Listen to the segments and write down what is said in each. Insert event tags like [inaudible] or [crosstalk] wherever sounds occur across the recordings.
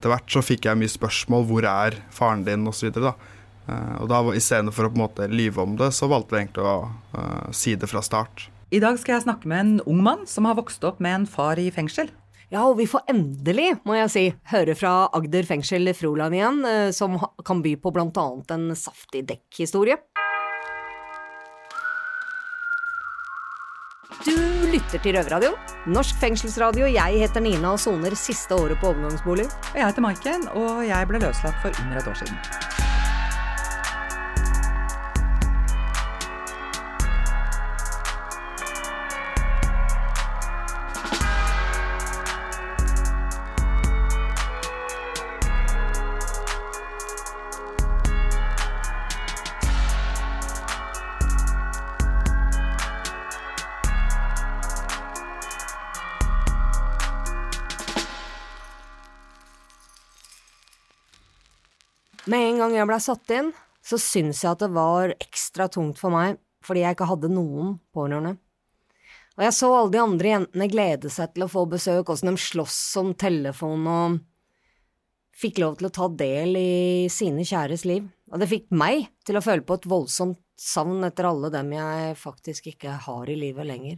Etter hvert så fikk jeg mye spørsmål hvor er faren din osv. Og, uh, og da istedenfor å på en måte lyve om det, så valgte vi egentlig å uh, si det fra start. I dag skal jeg snakke med en ung mann som har vokst opp med en far i fengsel. Ja, og vi får endelig, må jeg si, høre fra Agder fengsel Froland igjen, som kan by på blant annet en saftig dekkhistorie. Du lytter til Røverradioen, norsk fengselsradio. Jeg heter Nina og soner siste året på overgangsbolig. Og jeg heter Maiken, og jeg ble løslatt for under et år siden. Jeg blei satt inn, så syns jeg at det var ekstra tungt for meg fordi jeg ikke hadde noen pårørende. Og jeg så alle de andre jentene glede seg til å få besøk, åssen de sloss om telefon og fikk lov til å ta del i sine kjæres liv. Og det fikk meg til å føle på et voldsomt savn etter alle dem jeg faktisk ikke har i livet lenger.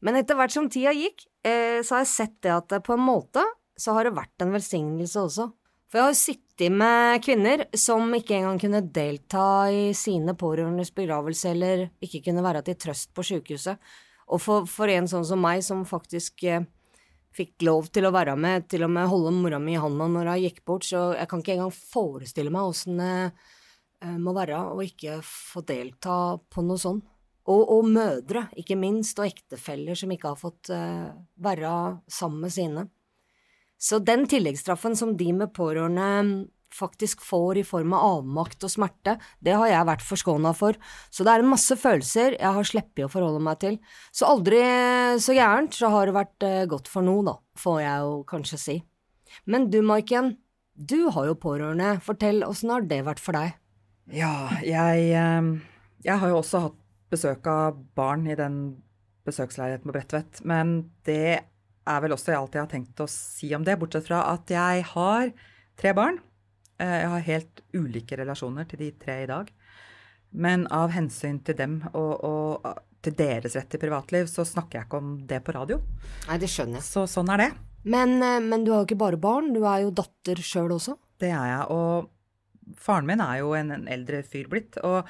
Men etter hvert som tida gikk, eh, så har jeg sett det at på en måte så har det vært en velsignelse også. For jeg har sittet med kvinner som ikke engang kunne delta i sine pårørendes begravelse eller ikke kunne være til trøst på sykehuset. Og for, for, en sånn som meg, som faktisk eh, fikk lov til å være med, til og med holde mora mi i handa når hun gikk bort, så jeg kan ikke engang forestille meg åssen det eh, må være å ikke få delta på noe sånt. Og, og, mødre, ikke minst, og ektefeller som ikke har fått eh, være sammen med sine. Så den tilleggsstraffen som de med pårørende faktisk får i form av avmakt og smerte, det har jeg vært forskåna for. Så det er en masse følelser jeg har sluppet å forholde meg til. Så aldri så gærent så har det vært eh, godt for noe, da, får jeg jo kanskje si. Men du, Maiken, du har jo pårørende. Fortell, åssen har det vært for deg? Ja, jeg, eh, jeg har jo også hatt besøk av barn i den besøksleiligheten på Bredtvet, men det er vel også alt jeg har tenkt å si om det, bortsett fra at jeg har tre barn. Eh, jeg har helt ulike relasjoner til de tre i dag. Men av hensyn til dem og, og til deres rett til privatliv, så snakker jeg ikke om det på radio. Nei, det skjønner jeg. Så sånn er det. Men, eh, men du har jo ikke bare barn, du er jo datter sjøl også? Det er jeg. Og faren min er jo en, en eldre fyr blitt. og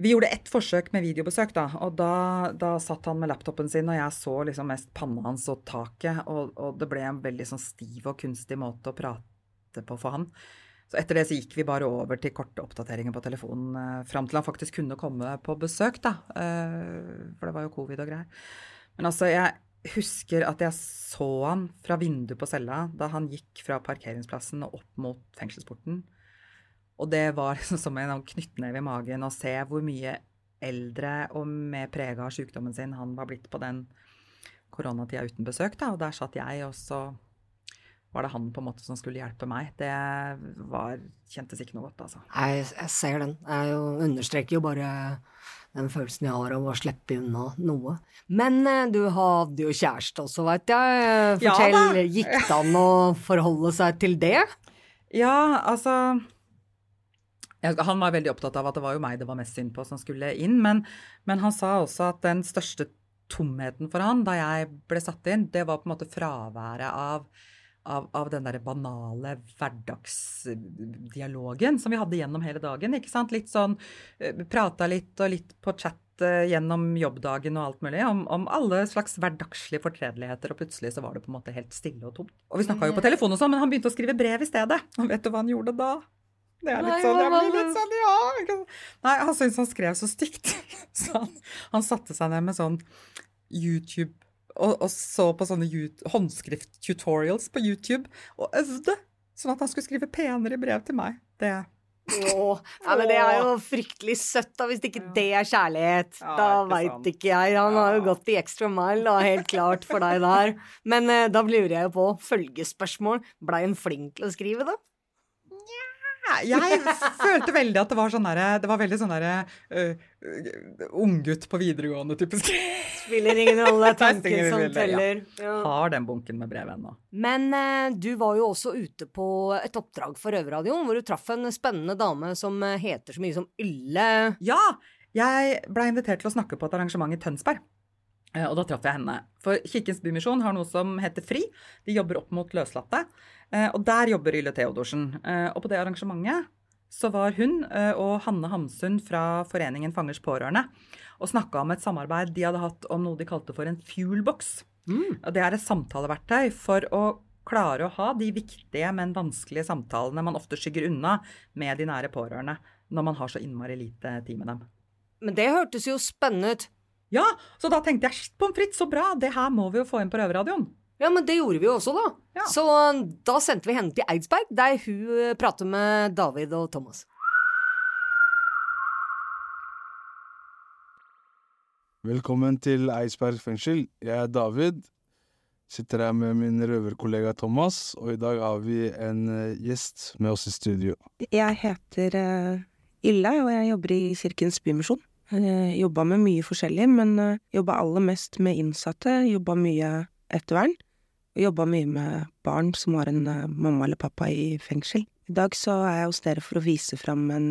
vi gjorde ett forsøk med videobesøk, da. Og da, da, satt han med laptopen sin, og jeg så liksom mest panna hans og taket. Og, og, det ble en veldig sånn stiv og kunstig måte å prate på for han. Så etter det så gikk vi bare over til korte oppdateringer på telefonen eh, fram til han faktisk kunne komme på besøk, da. Eh, for det var jo covid og greier. Men altså, jeg husker at jeg så han fra vinduet på cella da han gikk fra parkeringsplassen og opp mot fengselsporten. Og det var [laughs] liksom som en knyttneve i magen å se hvor mye eldre og mer prega av sykdommen sin han var blitt på den koronatida uten besøk. Da. Og der satt jeg, og så var det han på en måte som skulle hjelpe meg. Det var, kjentes ikke noe godt, altså. Jeg, jeg ser den. Jeg jo, understreker jo bare den følelsen jeg har av å slippe unna noe. Men eh, du hadde jo kjæreste også, veit jeg. Fortell, ja, gikk det an å forholde seg til det? Ja, altså han var veldig opptatt av at det var jo meg det var mest synd på som skulle inn. Men, men, han sa også at den største tomheten for han da jeg ble satt inn, det var på en måte fraværet av, av, av den derre banale hverdagsdialogen som vi hadde gjennom hele dagen. ikke sant? Litt sånn eh, Prata litt og litt på chat eh, gjennom jobbdagen og alt mulig om, om, alle slags hverdagslige fortredeligheter, og plutselig så var det på en måte helt stille og tomt. Og vi snakka jo på telefon og sånn, men han begynte å skrive brev i stedet. Og vet du hva han gjorde da? Det er litt sånn, jeg blir litt sånn, ja. Nei, han syntes han skrev så stygt. [laughs] Så han, han satte seg ned med sånn YouTube og, og så på sånne håndskrift-tutorials på YouTube og øvde. Sånn at han skulle skrive penere brev til meg. Det Åh, ja, men Det er jo fryktelig søtt, da, hvis ikke det er kjærlighet. Ja, da veit ikke jeg. Han har jo gått i extra mile, da, helt klart for deg der. Men eh, da lurer jeg jo på, følgespørsmål, blei hun flink til å skrive, da? Jeg følte veldig at det var sånn derre Det var veldig sånn derre uh, unggutt på videregående typisk. Spiller ingen rolle, [laughs] tanken som teller. Ja. Har den bunken med brev ennå. Men uh, du var jo også ute på et oppdrag for Røverradioen, hvor du traff en spennende dame som heter så mye som Ylle. Ja! Jeg blei invitert til å snakke på et arrangement i Tønsberg. Eh, Og da traff jeg henne. For Kirkens Bymisjon har noe som heter FRI. De jobber opp mot løslatte. Eh, Og der jobber Yle Theodorsen. Eh, Og på det arrangementet så var hun og Hanne Hamsun fra Foreningen Fangers Pårørende og snakka om et samarbeid de hadde hatt om noe de kalte for en fuelbox. Og det er et samtaleverktøy for å klare å ha de viktige, men vanskelige samtalene man ofte skygger unna med de nære pårørende når man har så innmari lite tid med dem. Men det hørtes jo spennende ut. Ja, så da tenkte jeg shit, pommes frites, så bra, det her må vi jo få inn på Røverradioen. Ja, men det gjorde vi jo også, da. Ja. Så da sendte vi henne til Eidsberg, der hun eh, prater med David og Thomas. Velkommen til Eidsberg fengsel. Jeg er David. Sitter her med min røverkollega Thomas, og i dag har vi en eh, gjest med oss i studio. Jeg heter Illa, og jeg jobber i Kirkens Bymisjon. Uh, jobba med mye forskjellig, men uh, jobba aller mest med innsatte. Jobba mye ettervern. Og jobba mye med barn som har en uh, mamma eller pappa i fengsel. I dag så er jeg hos dere for å vise fram en,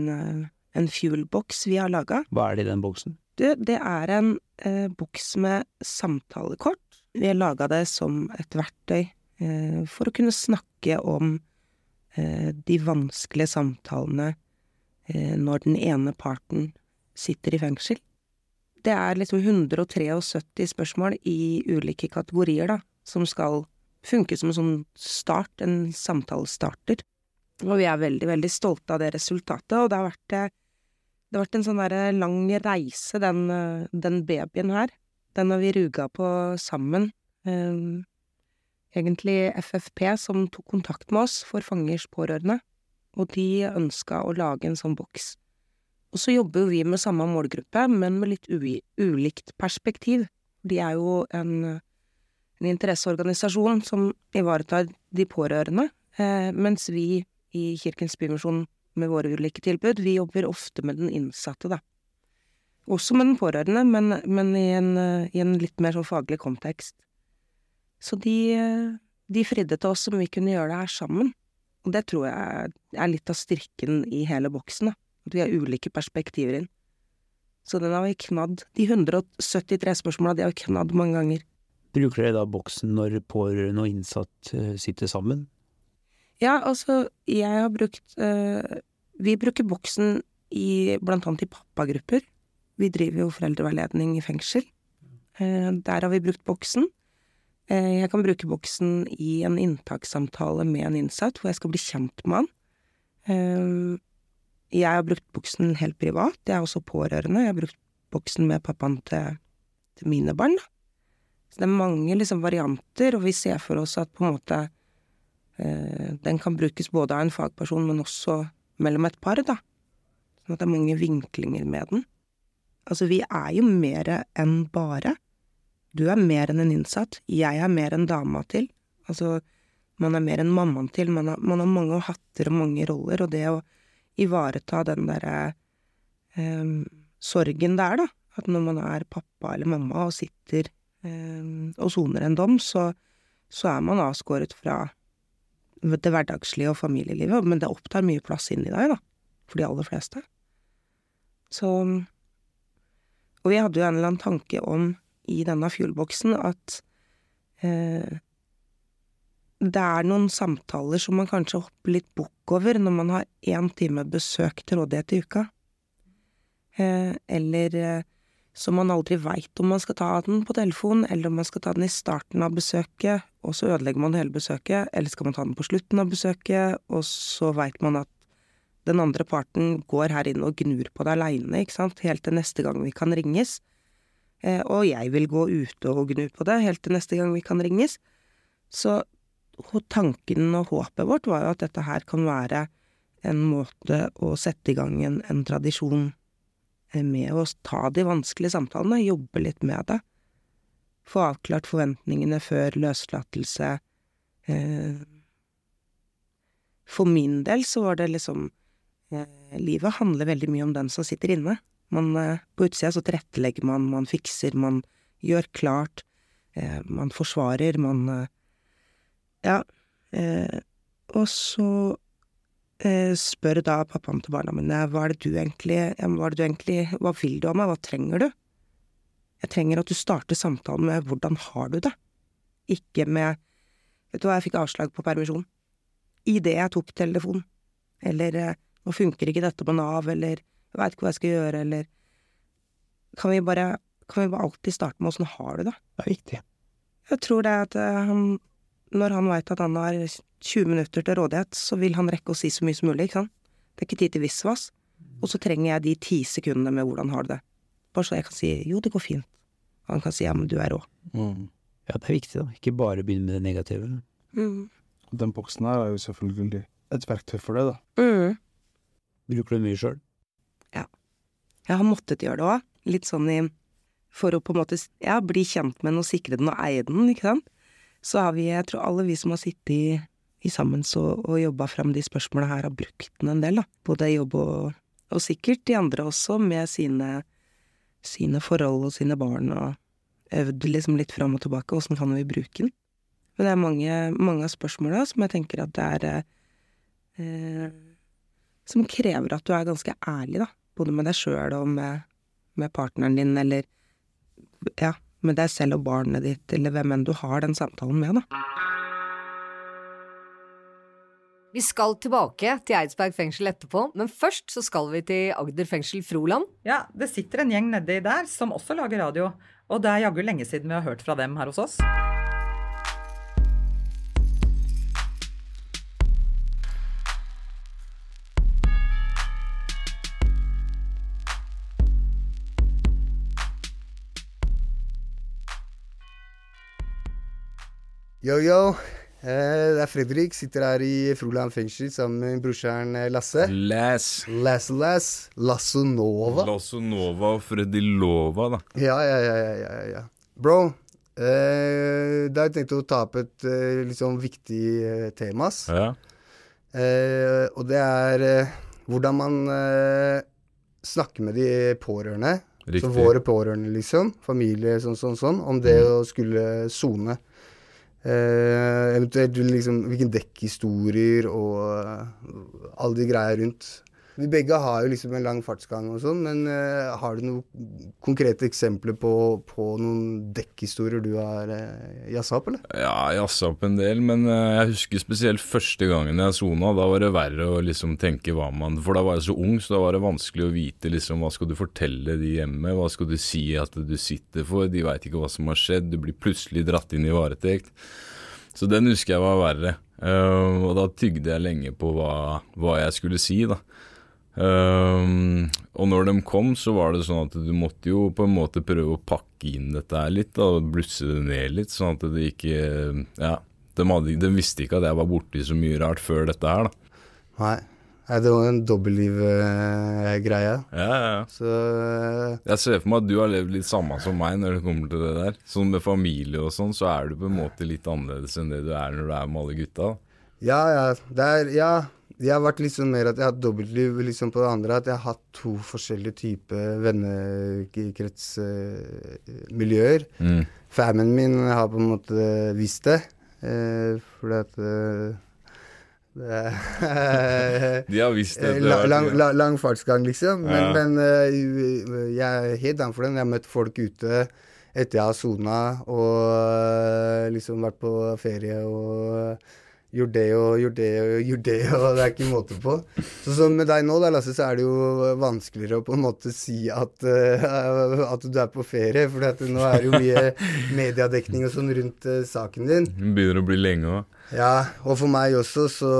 en fuel-boks vi har laga. Hva er det i den boksen? Du, det er en eh, boks med samtalekort. Vi har laga det som et verktøy eh, for å kunne snakke om eh, de vanskelige samtalene eh, når den ene parten sitter i fengsel. Det er liksom 173 spørsmål i ulike kategorier, da, som skal funke som en sånn start, en samtalestarter. Og vi er veldig, veldig stolte av det resultatet, og det har vært, eh, det har vært en sånn derre lang reise, den, eh, den babyen her. Den har vi ruga på sammen. Eh, egentlig FFP som tok kontakt med oss for fangers pårørende og de ønska å lage en sånn boks. Og så jobber jo vi med samme målgruppe, men med litt ulikt perspektiv. De er jo en, en interesseorganisasjon som ivaretar de pårørende, eh, mens vi i Kirkens Bymisjon med våre ulike tilbud, vi jobber ofte med den innsatte, da. Også med den pårørende, men, men i, en, i en litt mer sånn faglig kontekst. Så de, de fridde til oss om vi kunne gjøre det her sammen. Og det tror jeg er litt av styrken i hele boksen, da. Vi har ulike perspektiver inn. Så den har vi knadd. De 173 spørsmåla, de har vi knadd mange ganger. Bruker dere da boksen når pårørende og innsatt eh, sitter sammen? Ja, altså, jeg har brukt øh, Vi bruker boksen i blant annet i pappagrupper. Vi driver jo foreldreveiledning i fengsel. Eh, der har vi brukt boksen. Eh, jeg kan bruke boksen i en inntakssamtale med en innsatt, hvor jeg skal bli kjent med han. Eh, jeg har brukt boksen helt privat. Jeg er også pårørende. Jeg har brukt boksen med pappaen til, til mine barn. Så det er mange liksom varianter, og vi ser for oss at på en måte eh, den kan brukes både av en fagperson, men også mellom et par, da. Sånn at det er mange vinklinger med den. Altså, vi er jo mer enn bare. Du er mer enn en innsatt, jeg er mer enn dama til. Altså, man er mer enn mammaen til, man har, man har mange hatter og mange roller, og det å ivareta den derre um, sorgen det er, da. At når man er pappa eller mamma og sitter um, og soner en dom, så, så er man avskåret fra det hverdagslige og familielivet, men det opptar mye plass inni deg, da. For de aller fleste. Så Og vi hadde jo en eller annen tanke om, i denne fuelboksen, at eh, det er noen samtaler som man kanskje hopper litt bukk over når man har én time besøk til rådighet i uka. Eh, eller eh, så man aldri veit om man skal ta den på telefon, eller om man skal ta den i starten av besøket, og så ødelegger man hele besøket, eller skal man ta den på slutten av besøket, og så veit man at den andre parten går her inn og gnur på det aleine, ikke sant, helt til neste gang vi kan ringes. Eh, og jeg vil gå ute og gnu på det helt til neste gang vi kan ringes. Så ho- tanken og håpet vårt var jo at dette her kan være en måte å sette i gang en, en tradisjon eh, med å ta de vanskelige samtalene, jobbe litt med det. Få avklart forventningene før løslatelse. Eh, For min del så var det liksom Eh, livet handler veldig mye om den som sitter inne. Man, på utsida så tilrettelegger man, man fikser, man gjør klart, man forsvarer, man Ja. Eh, og så eh, spør da pappaen til barna mine hva er det du egentlig, hva er det du egentlig, hva vil du av meg, hva trenger du? Jeg trenger at du starter samtalen med hvordan har du det, ikke med vet du hva, jeg fikk avslag på permisjon. Idet jeg tok telefonen. Eller eh, nå funker ikke dette på Nav, eller jeg veit ikke hva jeg skal gjøre, eller Kan vi bare, kan vi bare alltid starte med åssen har du det? Det er viktig. Jeg tror det at han, når han veit at han har 20 minutter til rådighet, så vil han rekke å si så mye som mulig, ikke sant? Det er ikke tid til visvas. Og så trenger jeg de ti sekundene med hvordan har du det. Bare så jeg kan si jo, det går fint. Og han kan si ja, men du er rå. Mm. Ja, det er viktig, da. Ikke bare begynne med det negative. Mm. Den boksen her er jo selvfølgelig et verktøy for det, da. Mm. Bruker du mye sjøl? Jeg har måttet gjøre det òg. Litt sånn i For å på en måte ja, bli kjent med den og sikre den og eie den, ikke sant. Så har vi, jeg tror alle vi som har sittet i, i sammen så, og jobba fram de spørsmåla her, har brukt den en del, da. Både i jobb og, og sikkert de andre også, med sine, sine forhold og sine barn, og øvd liksom litt fram og tilbake. Åssen kan vi bruke den? Men det er mange, mange av spørsmåla som jeg tenker at det er eh, Som krever at du er ganske ærlig, da både med deg sjøl og med, med partneren din, eller ja, med deg selv og barnet ditt, eller hvem enn du har den samtalen med, da. Vi skal tilbake til Eidsberg fengsel etterpå, men først så skal vi til Agder fengsel Froland. Ja, det sitter en gjeng nedi der som også lager radio. Og det er jaggu lenge siden vi har hørt fra dem her hos oss. Yo, yo. Eh, det er Fredrik. Sitter her i Froland fengsel sammen med brorsan eh, Lasse. Lass. Lasse Lass. Lassonova. Lassonova og Freddy Lova, da. Ja, ja, ja, ja, ja, ja. Bro, eh, da har jeg tenkt å ta opp et eh, litt sånn viktig eh, tema. ass. Ja. Eh, og det er hvordan man eh, snakker med de pårørende. Riktig. Så våre pårørende, liksom. Familie, sånn, sånn, sånn. Om det å skulle sone. Eh, eventuelt liksom, hvilken dekkhistorier og eh, alle de greia rundt. Vi begge har jo liksom en lang fartsgang og sånn, men uh, har du noen konkrete eksempler på, på noen dekkhistorier du har uh, jazza opp, eller? Ja, jazza opp en del, men uh, jeg husker spesielt første gangen jeg sona. Da var det verre å liksom tenke hva man For da var jeg så ung, så da var det vanskelig å vite liksom hva skal du fortelle de hjemme, hva skal du si at du sitter for, de veit ikke hva som har skjedd, du blir plutselig dratt inn i varetekt. Så den husker jeg var verre. Uh, og da tygde jeg lenge på hva, hva jeg skulle si, da. Ehm, og når de kom, så var det sånn at du måtte jo på en måte prøve å pakke inn dette her litt, da, og blusse det ned litt, sånn at det ikke Ja, de, hadde, de visste ikke at jeg var borti så mye rart før dette her, da. Nei. Det var en dobbeltliv-greie. Ja, ja, ja. Så eh, Jeg ser for meg at du har levd litt samme som meg når det kommer til det der. Sånn med familie og sånn, så er du på en måte litt annerledes enn det du er når du er med alle gutta. ja, ja. Det er Ja. Jeg har vært sånn mer at jeg har hatt dobbeltliv liksom på det andre. At jeg har hatt to forskjellige typer vennekretsmiljøer. Mm. Famen min har på en måte visst det. uh, fordi at uh, det [laughs] De har visst det. Eh, la, lang, la, lang fartsgang, liksom. Men, Ja. men eh, jeg er helt down for den. Jeg har møtt folk ute etter jeg har sona og eh, liksom vært på ferie og gjort det og gjort det og gjort det, og [laughs] det er ikke måte på. Så som med deg nå, da, Lasse, så er det jo vanskeligere å på en måte si at, uh, at du er på ferie, for nå er det jo mye [laughs] mediedekning og sånn rundt uh, saken din. Det begynner å bli lenge òg. Ja, og for meg også så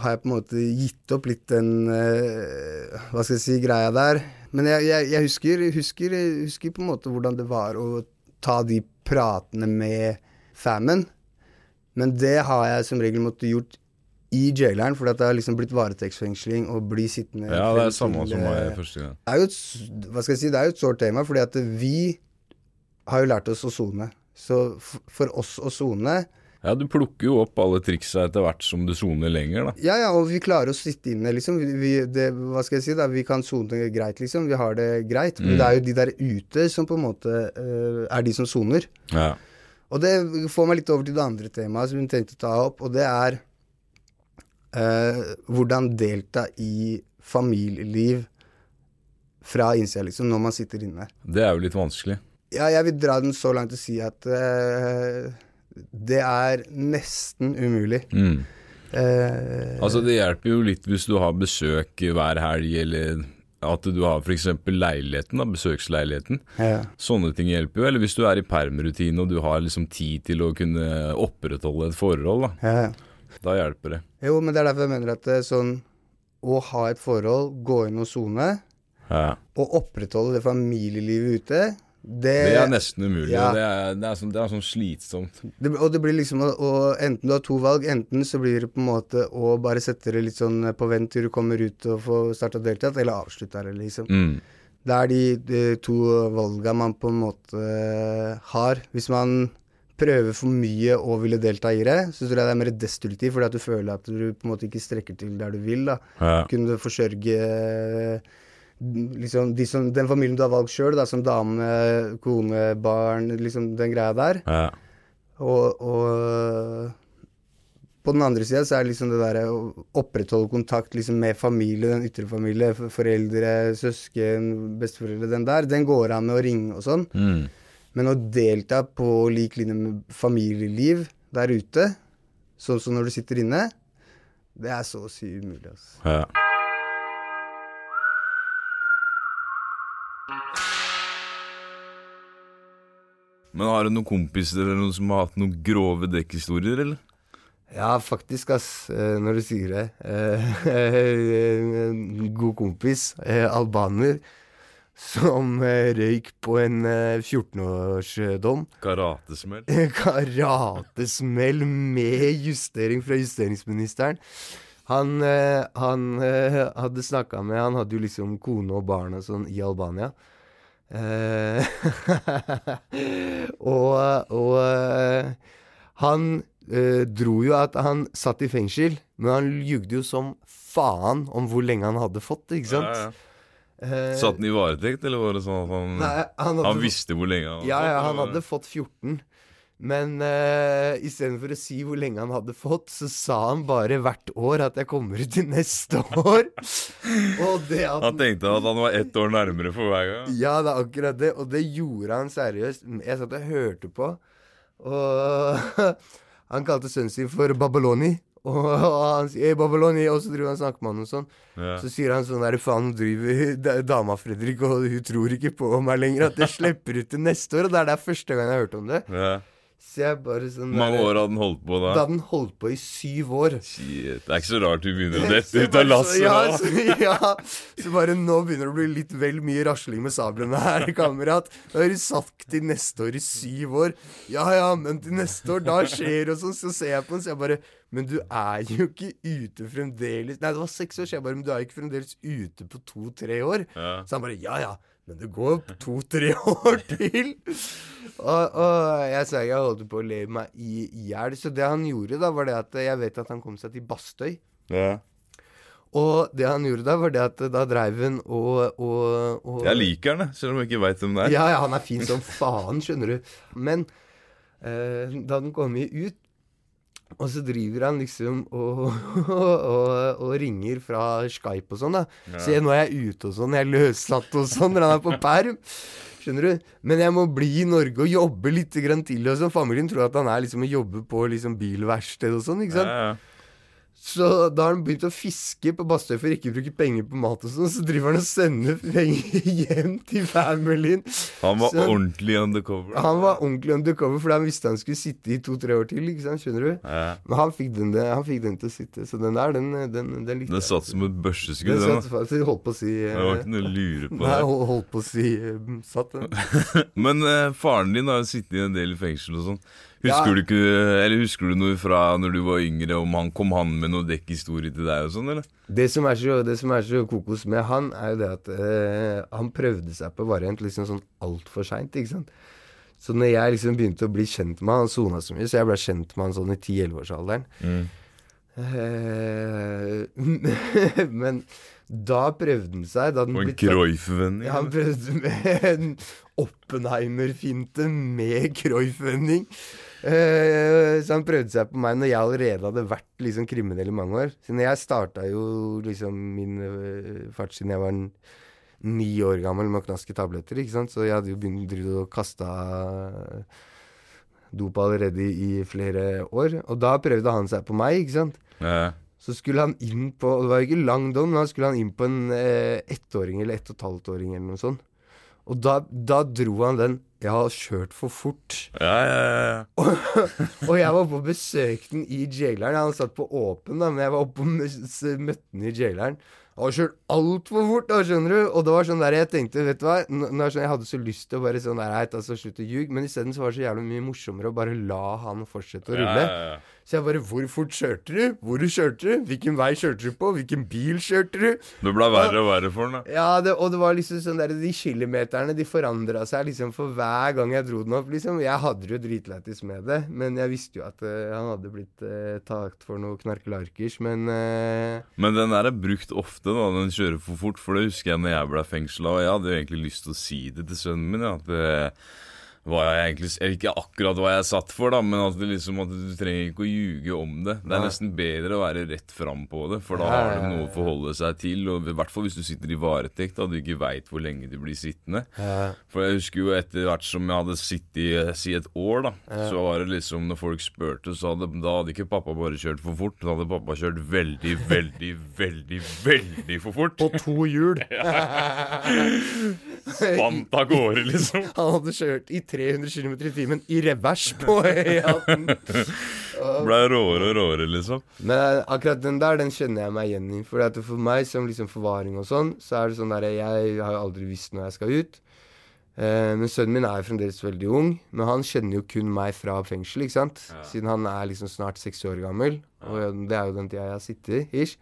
har jeg på en måte gitt opp litt den uh, Hva skal jeg si greia der. Men jeg, jeg, jeg husker, husker, husker på en måte hvordan det var å ta de pratene med famen. Men det har jeg som regel måttet gjort i jaileren, for det har liksom blitt varetektsfengsling og bli sittende Ja, det er det samme som meg eh, første gang. det er jo et, hva skal jeg si, det er jo et sårt tema, fordi at vi har jo lært oss å sone. Så for oss å sone Ja, du plukker jo opp alle triksa etter hvert som du soner lenger, da. Ja, ja, og vi klarer å sitte inne, liksom. Vi, det, hva skal jeg si, da. Vi kan sone greit, liksom. Vi har det greit. Men Mm. det er jo de der ute som på en måte uh, er de som soner. Ja. Og det får meg litt over til det andre temaet som hun tenkte å ta opp, og det er eh, hvordan delta i familieliv fra innsida, liksom, når man sitter inne. Det er jo litt vanskelig. Ja, jeg vil dra den så langt og si at eh, det er nesten umulig. Mm. Eh, Altså Det hjelper jo litt hvis du har besøk hver helg, eller at du har f.eks. leiligheten, da, besøksleiligheten. ja. Sånne ting hjelper jo. Eller hvis du er i permrutine og du har liksom tid til å kunne opprettholde et forhold, da. Ja. Da hjelper det. Jo, men det er derfor jeg mener at det er sånn å ha et forhold, gå inn og sone, Ja. og opprettholde det familielivet ute, det, Det er nesten umulig. ja. og Det, er, det, er sånn, det er sånn slitsomt. Og det blir liksom å Enten du har to valg, enten så blir det på en måte å bare sette det litt sånn på vent til du kommer ut og får starta deltatt, eller avslutta det, liksom. Mm. Det er de, de to valga man på en måte har. Hvis man prøver for mye og ville delta i det, så tror jeg det er mer destruktivt, fordi at du føler at du på en måte ikke strekker til der du vil. da. Ja. Kunne forsørge eh, liksom, de som, den familien du har valgt sjøl, som dame, kone, barn, liksom den greia der. Ja. Og, og på den andre sida så er det liksom det derre å opprettholde kontakt liksom med familie, den ytre familie, foreldre, søsken, besteforeldre, den der, den går an med å ringe og sånn. Mm. Men å delta på lik linje med familieliv der ute, sånn som når du sitter inne, det er så å si umulig, altså. Ja. Men har du noen kompiser eller noen som har hatt noen grove dekkhistorier, eller? Ja, faktisk, ass, eh, når du sier det. Eh, [laughs] En god kompis, eh, albaner, som røyk på en eh, 14-årsdom. Karatesmell? [laughs] Karatesmell med justering fra justeringsministeren. Han, eh, han eh, hadde snakka med Han hadde jo liksom kone og barn og sånn i Albania. Eh, [laughs] og og han dro jo at han satt i fengsel, men han ljugde jo som faen om hvor lenge han hadde fått ikke sant? Ja, ja. Eh, Satt han i varetekt, eller var det sånn at han, Nei, han hadde han visste hvor lenge han hadde ja, ja, han hadde fått 14. Men uh, istedenfor å si hvor lenge han hadde fått, så sa han bare hvert år at jeg kommer ut til neste [laughs] år. og det at Han tenkte at han var ett år nærmere for hver gang. Ja, det er akkurat det. Og det gjorde han seriøst. Jeg satt og hørte på, og [laughs] han kalte sønnen sin for Babyloni. Og, og [laughs] han sier hey, Babyloni, og så driver han snakker med han og sånn. Ja. Så sier han sånn der faen, hun driver dama Fredrik, og hun tror ikke på meg lenger, at jeg slipper ut til neste år. Og det er det første gang jeg har hørt om det. Ja. Så jeg bare sånn Hvor mange år hadde den holdt på Da da? hadde den holdt på i syv år. Shit, det er ikke så rart du begynner å dette ut av lasset ja, [laughs] så, ja, så bare nå begynner det å bli litt vel mye rasling med sablene her, [laughs] kamerat. Da har du sagt til neste år i syv år. Ja ja, men til neste år, da skjer det sånn. Så ser jeg på den, så jeg bare Men du er jo ikke ute fremdeles Nei, det var seks år, så jeg bare Men du er jo ikke fremdeles ute på to-tre år. Ja. Så han bare Ja ja, men det går to-tre [laughs] år til. Og, og jeg sa jeg holdt på å le meg i hjel. Så det han gjorde, da, var det at jeg vet at han kom seg til Bastøy. Ja. Og det han gjorde da, var det at da dreiv han og, og, og Jeg liker han, selv om jeg ikke veit hvem det er. Ja, ja, han er fin som faen, skjønner du. Men eh, da den kommet ut, og så driver han liksom og, [laughs] og, og ringer fra Skype og sånn, da. Se, nå er jeg ute og sånn, jeg er løslatt og sånn, han er på perm. Skjønner du? Men jeg må bli i Norge og jobbe litt grann til. Og sånn. Familien tror at han er liksom og jobber på liksom bilverksted og sånn, ikke sant. Ja, ja. Så da har han begynt å fiske på Bastøy for ikke å bruke penger på mat og sånn. Så driver han og sender penger [laughs] hjem til familien. Han var han, ordentlig undercover. Han var ordentlig undercover for han visste han skulle sitte i to-tre år til. ikke sant, skjønner du? Ja. Men han fikk den, han fikk den til å sitte. Så den der, den, den, den likte Den satt som et børseskudd, Den den. satt så. Jeg holdt på å si Det var ikke noe å lure på. Nei, hold- holdt på å si eh, satt den. [laughs] Men eh, faren din har jo sittet i en del i fengsel og sånn. Husker Ja. du ikke Eller husker du noe fra når du var yngre, om han kom han med noe dekkhistorie til deg og sånn, eller? Det som er så, det som er så kokos med han, er jo det at øh, han prøvde seg på variant liksom sånn altfor seint, ikke sant. Så når jeg liksom begynte å bli kjent med han, han sona så mye, så jeg ble kjent med han sånn i 10-11-årsalderen. Mm. Uh, [laughs] men da prøvde han seg. Da den Og en Cruyff-vending. Ja, han prøvde med en Oppenheimer-finte med Cruyff-vending. Eh, så han prøvde seg på meg når jeg allerede hadde vært liksom kriminell i mange år. Så jeg starta jo liksom min uh, fart siden jeg var ni år gammel med å knaske tabletter, ikke sant. Så jeg hadde jo begynt å kaste kasta dop allerede i, i flere år. Og da prøvde han seg på meg, ikke sant. Ja. Så skulle han inn på Det var jo ikke lang dom, men da skulle han inn på en eh, ettåring eller ett og et halvt åring eller noe sånt. Og da, da dro han den 'Jeg har kjørt for fort'. Ja, ja, ja. [laughs] Og jeg var på besøk den i jaileren. Han satt på åpen, da, men jeg var oppe og møtte den i jaileren. Jeg har kjørt altfor fort, da, skjønner du. Og det var sånn der jeg tenkte, vet du hva. Sånn, jeg hadde så lyst til å bare sånn der, heit, altså slutte å ljuge. Men isteden så var det så jævlig mye morsommere å bare la han fortsette å rulle. Ja, ja, ja. Så jeg bare Hvor fort kjørte du? Hvor du kjørte du? Hvilken vei kjørte du på? Hvilken bil kjørte du? Det ble verre og verre for den, da. Ja, det, og det var liksom sånn der De kilometerne de forandra seg liksom for hver gang jeg dro den opp. liksom Jeg hadde det jo dritlættis med det, men jeg visste jo at uh, han hadde blitt uh, tatt for noe knarkelarkers, men uh... Men den der er brukt ofte, da, den kjører for fort. For det husker jeg når jeg ble fengsla, og jeg hadde jo egentlig lyst til å si det til sønnen min. Ja, at det hva jeg egentlig Eller ikke akkurat hva jeg er satt for, da, men at, det liksom, at du trenger ikke å ljuge om det. Det er Nei. nesten bedre å være rett fram på det, for da har du noe å forholde seg til. Og I hvert fall hvis du sitter i varetekt og du ikke veit hvor lenge du blir sittende. ja, For jeg husker jo etter hvert som jeg hadde sittet i si et år, da, Ja. så var det liksom Når folk spurte, så hadde da hadde ikke pappa bare kjørt for fort, da hadde pappa kjørt veldig, veldig, veldig, veldig for fort. På to hjul. [laughs] Spant av gårde, liksom. Han hadde kjørt i 300 km i timen i revers på [laughs] E18. Blei råere og råere, liksom. Men akkurat den der, den kjenner jeg meg igjen i. For at for meg som liksom forvaring og sånn, så er det sånn der Jeg har jo aldri visst når jeg skal ut. Eh, men sønnen min er jo fremdeles veldig ung. Men han kjenner jo kun meg fra fengsel, ikke sant. Siden han er liksom snart seks år gammel. Og det er jo den tida jeg har sittet, ish.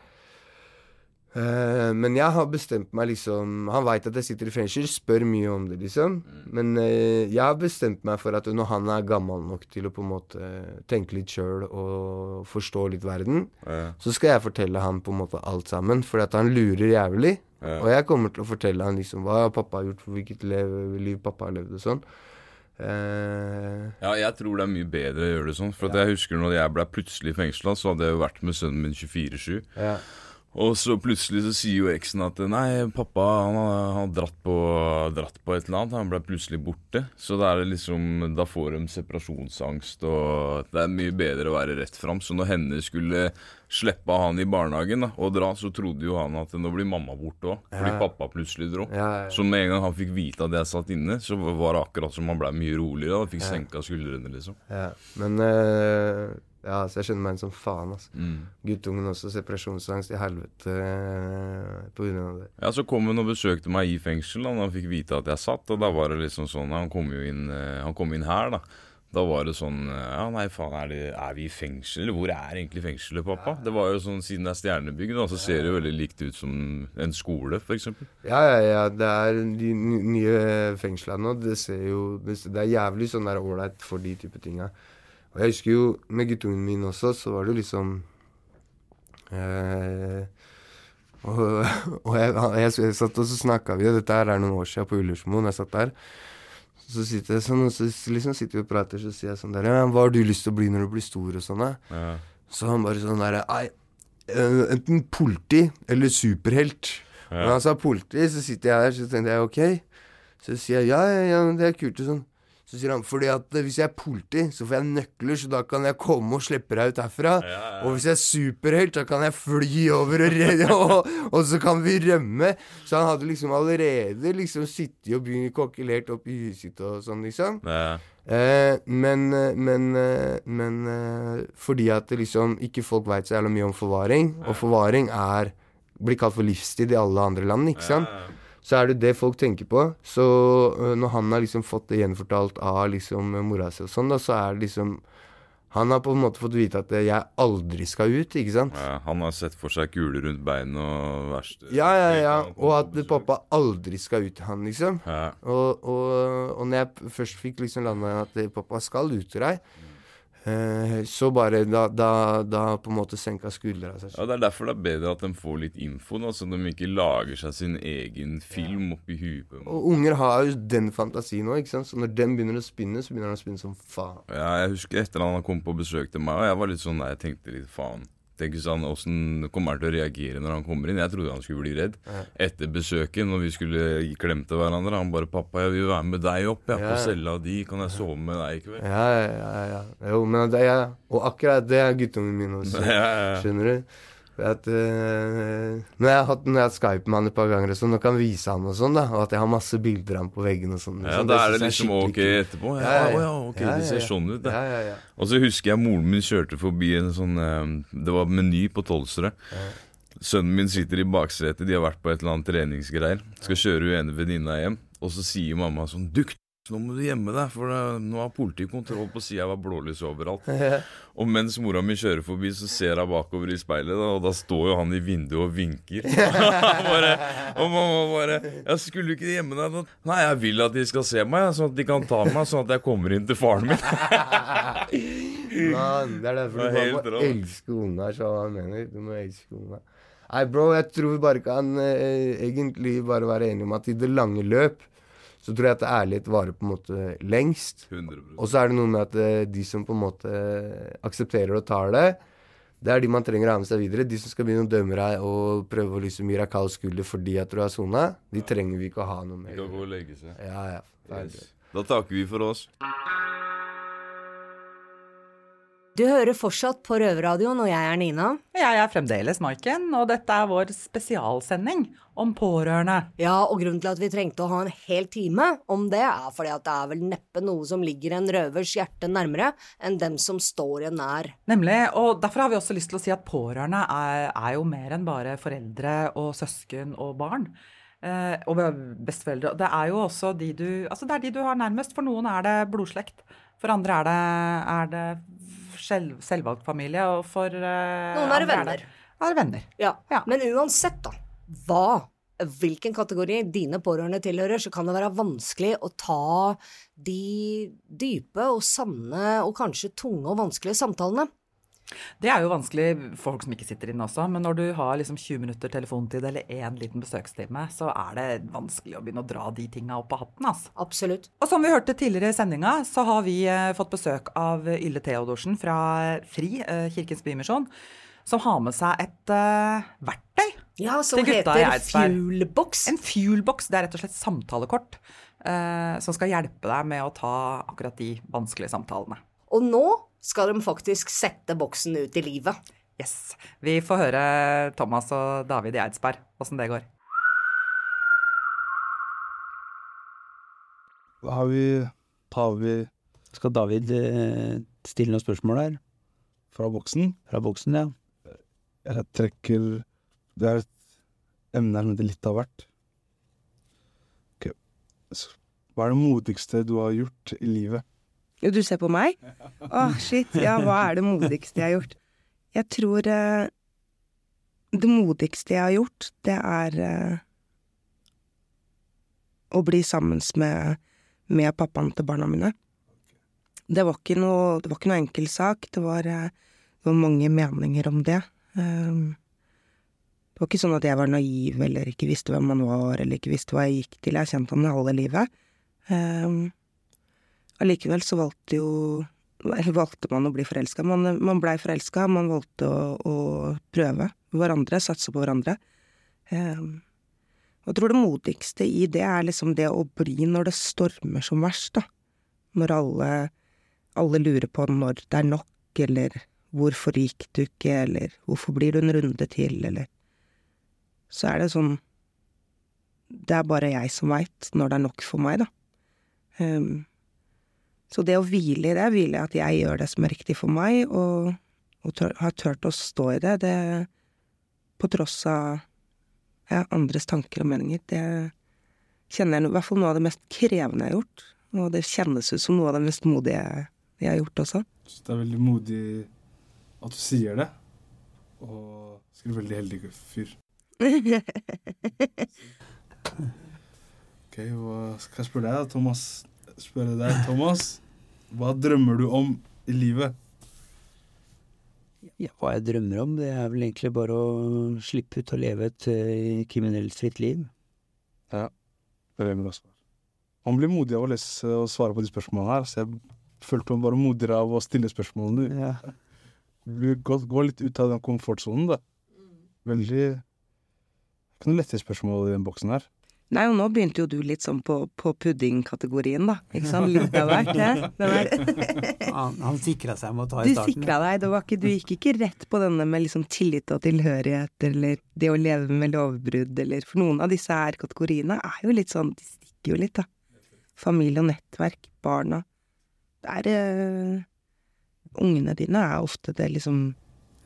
Eh, men jeg har bestemt meg liksom Han veit at jeg sitter i fengsel, spør mye om det, liksom. Men uh, jeg har bestemt meg for at når han er gammel nok til å på en måte tenke litt sjøl og forstå litt verden, Ja. så skal jeg fortelle han på en måte alt sammen. Fordi at han lurer jævlig. Ja. Og jeg kommer til å fortelle han liksom hva pappa har gjort, hvilket liv pappa har levd og sånn. Uh, Ja, jeg tror det er mye bedre å gjøre det sånn. For at jeg husker når jeg ble plutselig fengsla, så hadde jeg jo vært med sønnen min 24-7. ja. Og så plutselig så sier jo eksen at nei, pappa han har, dratt, på, dratt på et eller annet. Han ble plutselig borte. Så da liksom Da får de separasjonsangst, og det er mye bedre å være rett fram. Så når henne skulle slippe han i barnehagen da, og dra, så trodde jo han at nå blir mamma borte òg. Fordi Ja. pappa plutselig dro. Ja, ja. Så med en gang han fikk vite at jeg satt inne, så var det akkurat som han ble mye roligere. Han fikk senka skuldrene, liksom. ja. Men eh, Ja, så jeg skjønner meg som faen, altså. Mm. Guttungen også, separasjonsangst i helvete eh, på grunn av det. Ja, Så kom han og besøkte meg i fengsel da han fikk vite at jeg satt. Og da var det liksom sånn Han kom jo inn eh, Han kom inn her, da. Da var det sånn eh, Ja, nei, faen, er, det, er vi i fengsel? Eller hvor er egentlig fengselet, pappa? Det var jo sånn Siden det er stjernebygg, da, så ser det jo veldig likt ut som en skole, f.eks. Ja, ja, ja. Det er de nye fengslene nå. Det ser jo Det, er jævlig sånn der ålreit for de type tinga. Og jeg husker jo med guttungen min også, så var det liksom eh, Og, [laughs] og jeg, jeg, jeg satt og så snakka vi, og dette her er noen år siden på Ullersmoen, jeg satt der. Så sitter jeg sånn, og så liksom sitter vi og prater, så sier jeg sånn der Ja, hva har du lyst til å bli når du blir stor, og sånn. Ja. Så han bare sånn derre Nei, eh, enten politi eller superhelt. Ja. Når han sa politi, så sitter jeg der, så tenkte jeg ok. Så sier jeg ja, ja, ja, det er kult og sånn. Så sier han fordi at eh, hvis jeg er politi, så får jeg nøkler, så da kan jeg komme og slippe deg ut herfra. Og hvis jeg er superhelt, så kan jeg fly over og redde, [laughs] og, og så kan vi rømme. Så han hadde liksom allerede liksom sittet og begynt kokkelert opp i huset sitt og sånn, liksom. Ja. Eh, men eh, men, eh, men fordi at det liksom ikke folk veit så jævla mye om forvaring, og forvaring er blir kalt for livstid i alle andre land, ikke sant? Så er det det folk tenker på. Så øh, når han har liksom fått det gjenfortalt av liksom mora si og sånn, da, så er det liksom Han har på en måte fått vite at eh, jeg aldri skal ut, ikke sant? Ja, han har sett for seg kuler rundt beina og verste Ja, ja, ja. Og at pappa aldri skal ut, han, liksom. Ja. Og, og, og når jeg først fikk liksom landa at eh, pappa skal ut til deg, eh, så bare da, da, da på en måte senka skuldra seg. Ja, Det er derfor det er bedre at de får litt info, nå, så de ikke lager seg sin egen film oppi huet. Og unger har jo den fantasien òg. Så når den begynner å spinne, så begynner den å spinne som faen. Ja, jeg husker etter han kom på besøk til meg, og jeg var litt sånn der, jeg tenkte litt faen. Tenk sånn, han, Åssen kommer han til å reagere når han kommer inn? Jeg trodde han skulle bli redd. Ja. Etter besøket, når vi skulle klemte hverandre, han bare 'Pappa, jeg vil være med deg opp, jeg, på Ja. cella di. Kan jeg sove med deg i kveld?' Ja, ja, ja. ja. Jo, men det er Og akkurat det er guttungen min også. [laughs] Ja, ja, ja. Skjønner du? At, eh, når jeg har hatt når jeg har Skype med han et par ganger, og sånn, nå kan vise han og sånn, da, og at jeg har masse bilder av han på veggen og sånn. Ja, sånn, Da er det liksom ok etterpå. Ja, Ja, ja, å ja. ja, ok, Ja, det ser sånn ut, da. Ja, ja, ja. Og så husker jeg moren min kjørte forbi en sånn eh, Det var Meny på Tolvsrød. Sønnen min sitter i baksetet, de har vært på et eller annet treningsgreier. Skal kjøre hun ene venninna hjem, og så sier mamma sånn Du, nå må du gjemme deg, for nå har politiet kontroll på sida av blålys overalt. [laughs] Og mens mora mi kjører forbi, så ser hun bakover i speilet, da, og da står jo han i vinduet og vinker. [laughs] [laughs] Bare, og mamma bare 'Jeg skulle ikke gjemme deg?' da?» 'Nei, jeg vil at de skal se meg, sånn at de kan ta meg, sånn at jeg kommer inn til faren min'. Man, det er derfor Det er du bare må elske unger, så hva han mener. Du må elske unger. Nei, bro, jeg tror vi bare kan eh, egentlig bare være enige om at i det lange løp så tror jeg at ærlighet varer på en måte lengst. 100 Og så er det noe med at eh, de som på en måte aksepterer og tar det, det er de man trenger å ha med seg videre. De som skal begynne å dømme deg og prøve å liksom gi deg kald skulder fordi at du har sona, de trenger vi ikke å ha noe De kan gå og legge seg. Ja, ja. Yes. Da takker vi for oss. Du hører fortsatt på Røverradioen, og jeg er Nina. Jeg er fremdeles Maiken, og dette er vår spesialsending om pårørende. Ja, og grunnen til at vi trengte å ha en hel time om det, er fordi at det er vel neppe noe som ligger en røvers hjerte nærmere enn dem som står en nær. Nemlig, og derfor har vi også lyst til å si at pårørende er, er jo mer enn bare foreldre og søsken og barn. Eh, og besteforeldre. Det er jo også de du Altså, det er de du har nærmest. For noen er det blodslekt. For andre er det, er det selv, selvvalgt familie, og for uh, Noen er venner. Er venner. Ja. Ja. Men uansett, da, hva, hvilken kategori dine pårørende tilhører, så kan det være vanskelig å ta de dype og sanne og kanskje tunge og vanskelige samtalene. Det er jo vanskelig for folk som ikke sitter inne også, men når du har liksom 20 minutter telefontid eller én liten besøkstime, så er det vanskelig å begynne å dra de tinga opp av hatten, altså. Absolutt. Og som vi hørte tidligere i sendinga, så har vi eh, fått besøk av Ylle Theodorsen fra FRI, eh, Kirkens Bymisjon, som har med seg et uh, verktøy. Ja, som heter Fuelbox. En fuelbox. Det er rett og slett samtalekort uh, som skal hjelpe deg med å ta akkurat de vanskelige samtalene. Og nå skal de faktisk sette boksen ut i livet. Yes. Vi får høre Thomas og David i Eidsberg, åssen det går. Hva har vi har vi Skal David eh, stille noen spørsmål der? fra boksen. Fra boksen, ja. Jeg trekker Det er et emne her som heter litt av hvert. Ok. Hva er det modigste du har gjort i livet? Jo, du ser på meg? Å, shit. Ja, hva er det modigste jeg har gjort? Jeg tror eh, det modigste jeg har gjort, det er eh, å bli sammen med, med pappaen til barna mine. Det var ikke noe, det var ikke noe enkel sak. Det var, eh, det var mange meninger om det. Um, det var ikke sånn at jeg var naiv eller ikke visste hvem han var, eller ikke visste hva jeg gikk til. Jeg har kjent han halve livet. Um, Allikevel så valgte jo eller valgte man å bli forelska. Man, man blei forelska, man valgte å, å prøve hverandre, satse på hverandre. Og jeg tror det modigste i det er liksom det å bli når det stormer som verst, da. Når alle, alle lurer på når det er nok, eller hvorfor gikk du ikke, eller hvorfor blir du en runde til, eller Så er det sånn Det er bare jeg som veit når det er nok for meg, da. Um, så det å hvile i det, hvile i at jeg gjør det som er riktig for meg, og, og tør, har turt å stå i det, det på tross av ja, andres tanker og meninger, det kjenner jeg i hvert fall noe av det mest krevende jeg har gjort, og det kjennes ut som noe av det mest modige jeg har gjort også. Så det er veldig modig at du sier det. Og sikkert veldig heldig fyr. [laughs] Ok, hva skal jeg spørre deg da, Thomas? Spørre deg, Thomas. Hva drømmer du om i livet? Ja, hva jeg drømmer om, det er vel egentlig bare å slippe ut og leve et uh, kriminelt fritt liv. Ja, det er veldig også. svar. Man blir modig av å lese og svare på de spørsmålene her, så jeg følte meg bare modigere av å stille spørsmålene. Ja. Du går, går litt ut av den komfortsonen, da. Veldig Ikke noe lette spørsmål i den boksen her. Nei, og nå begynte jo du litt sånn på, på puddingkategorien, da. Ikke sant? Litt av hvert. [laughs] Han, han sikra seg med å ta i starten. Du sikra deg, det var ikke, du gikk ikke rett på denne med liksom tillit og tilhørighet, eller det å leve med lovbrudd, eller For noen av disse her kategoriene er jo litt sånn, de stikker jo litt, da. Familie og nettverk, barna. Det er eh, Ungene dine er ofte det liksom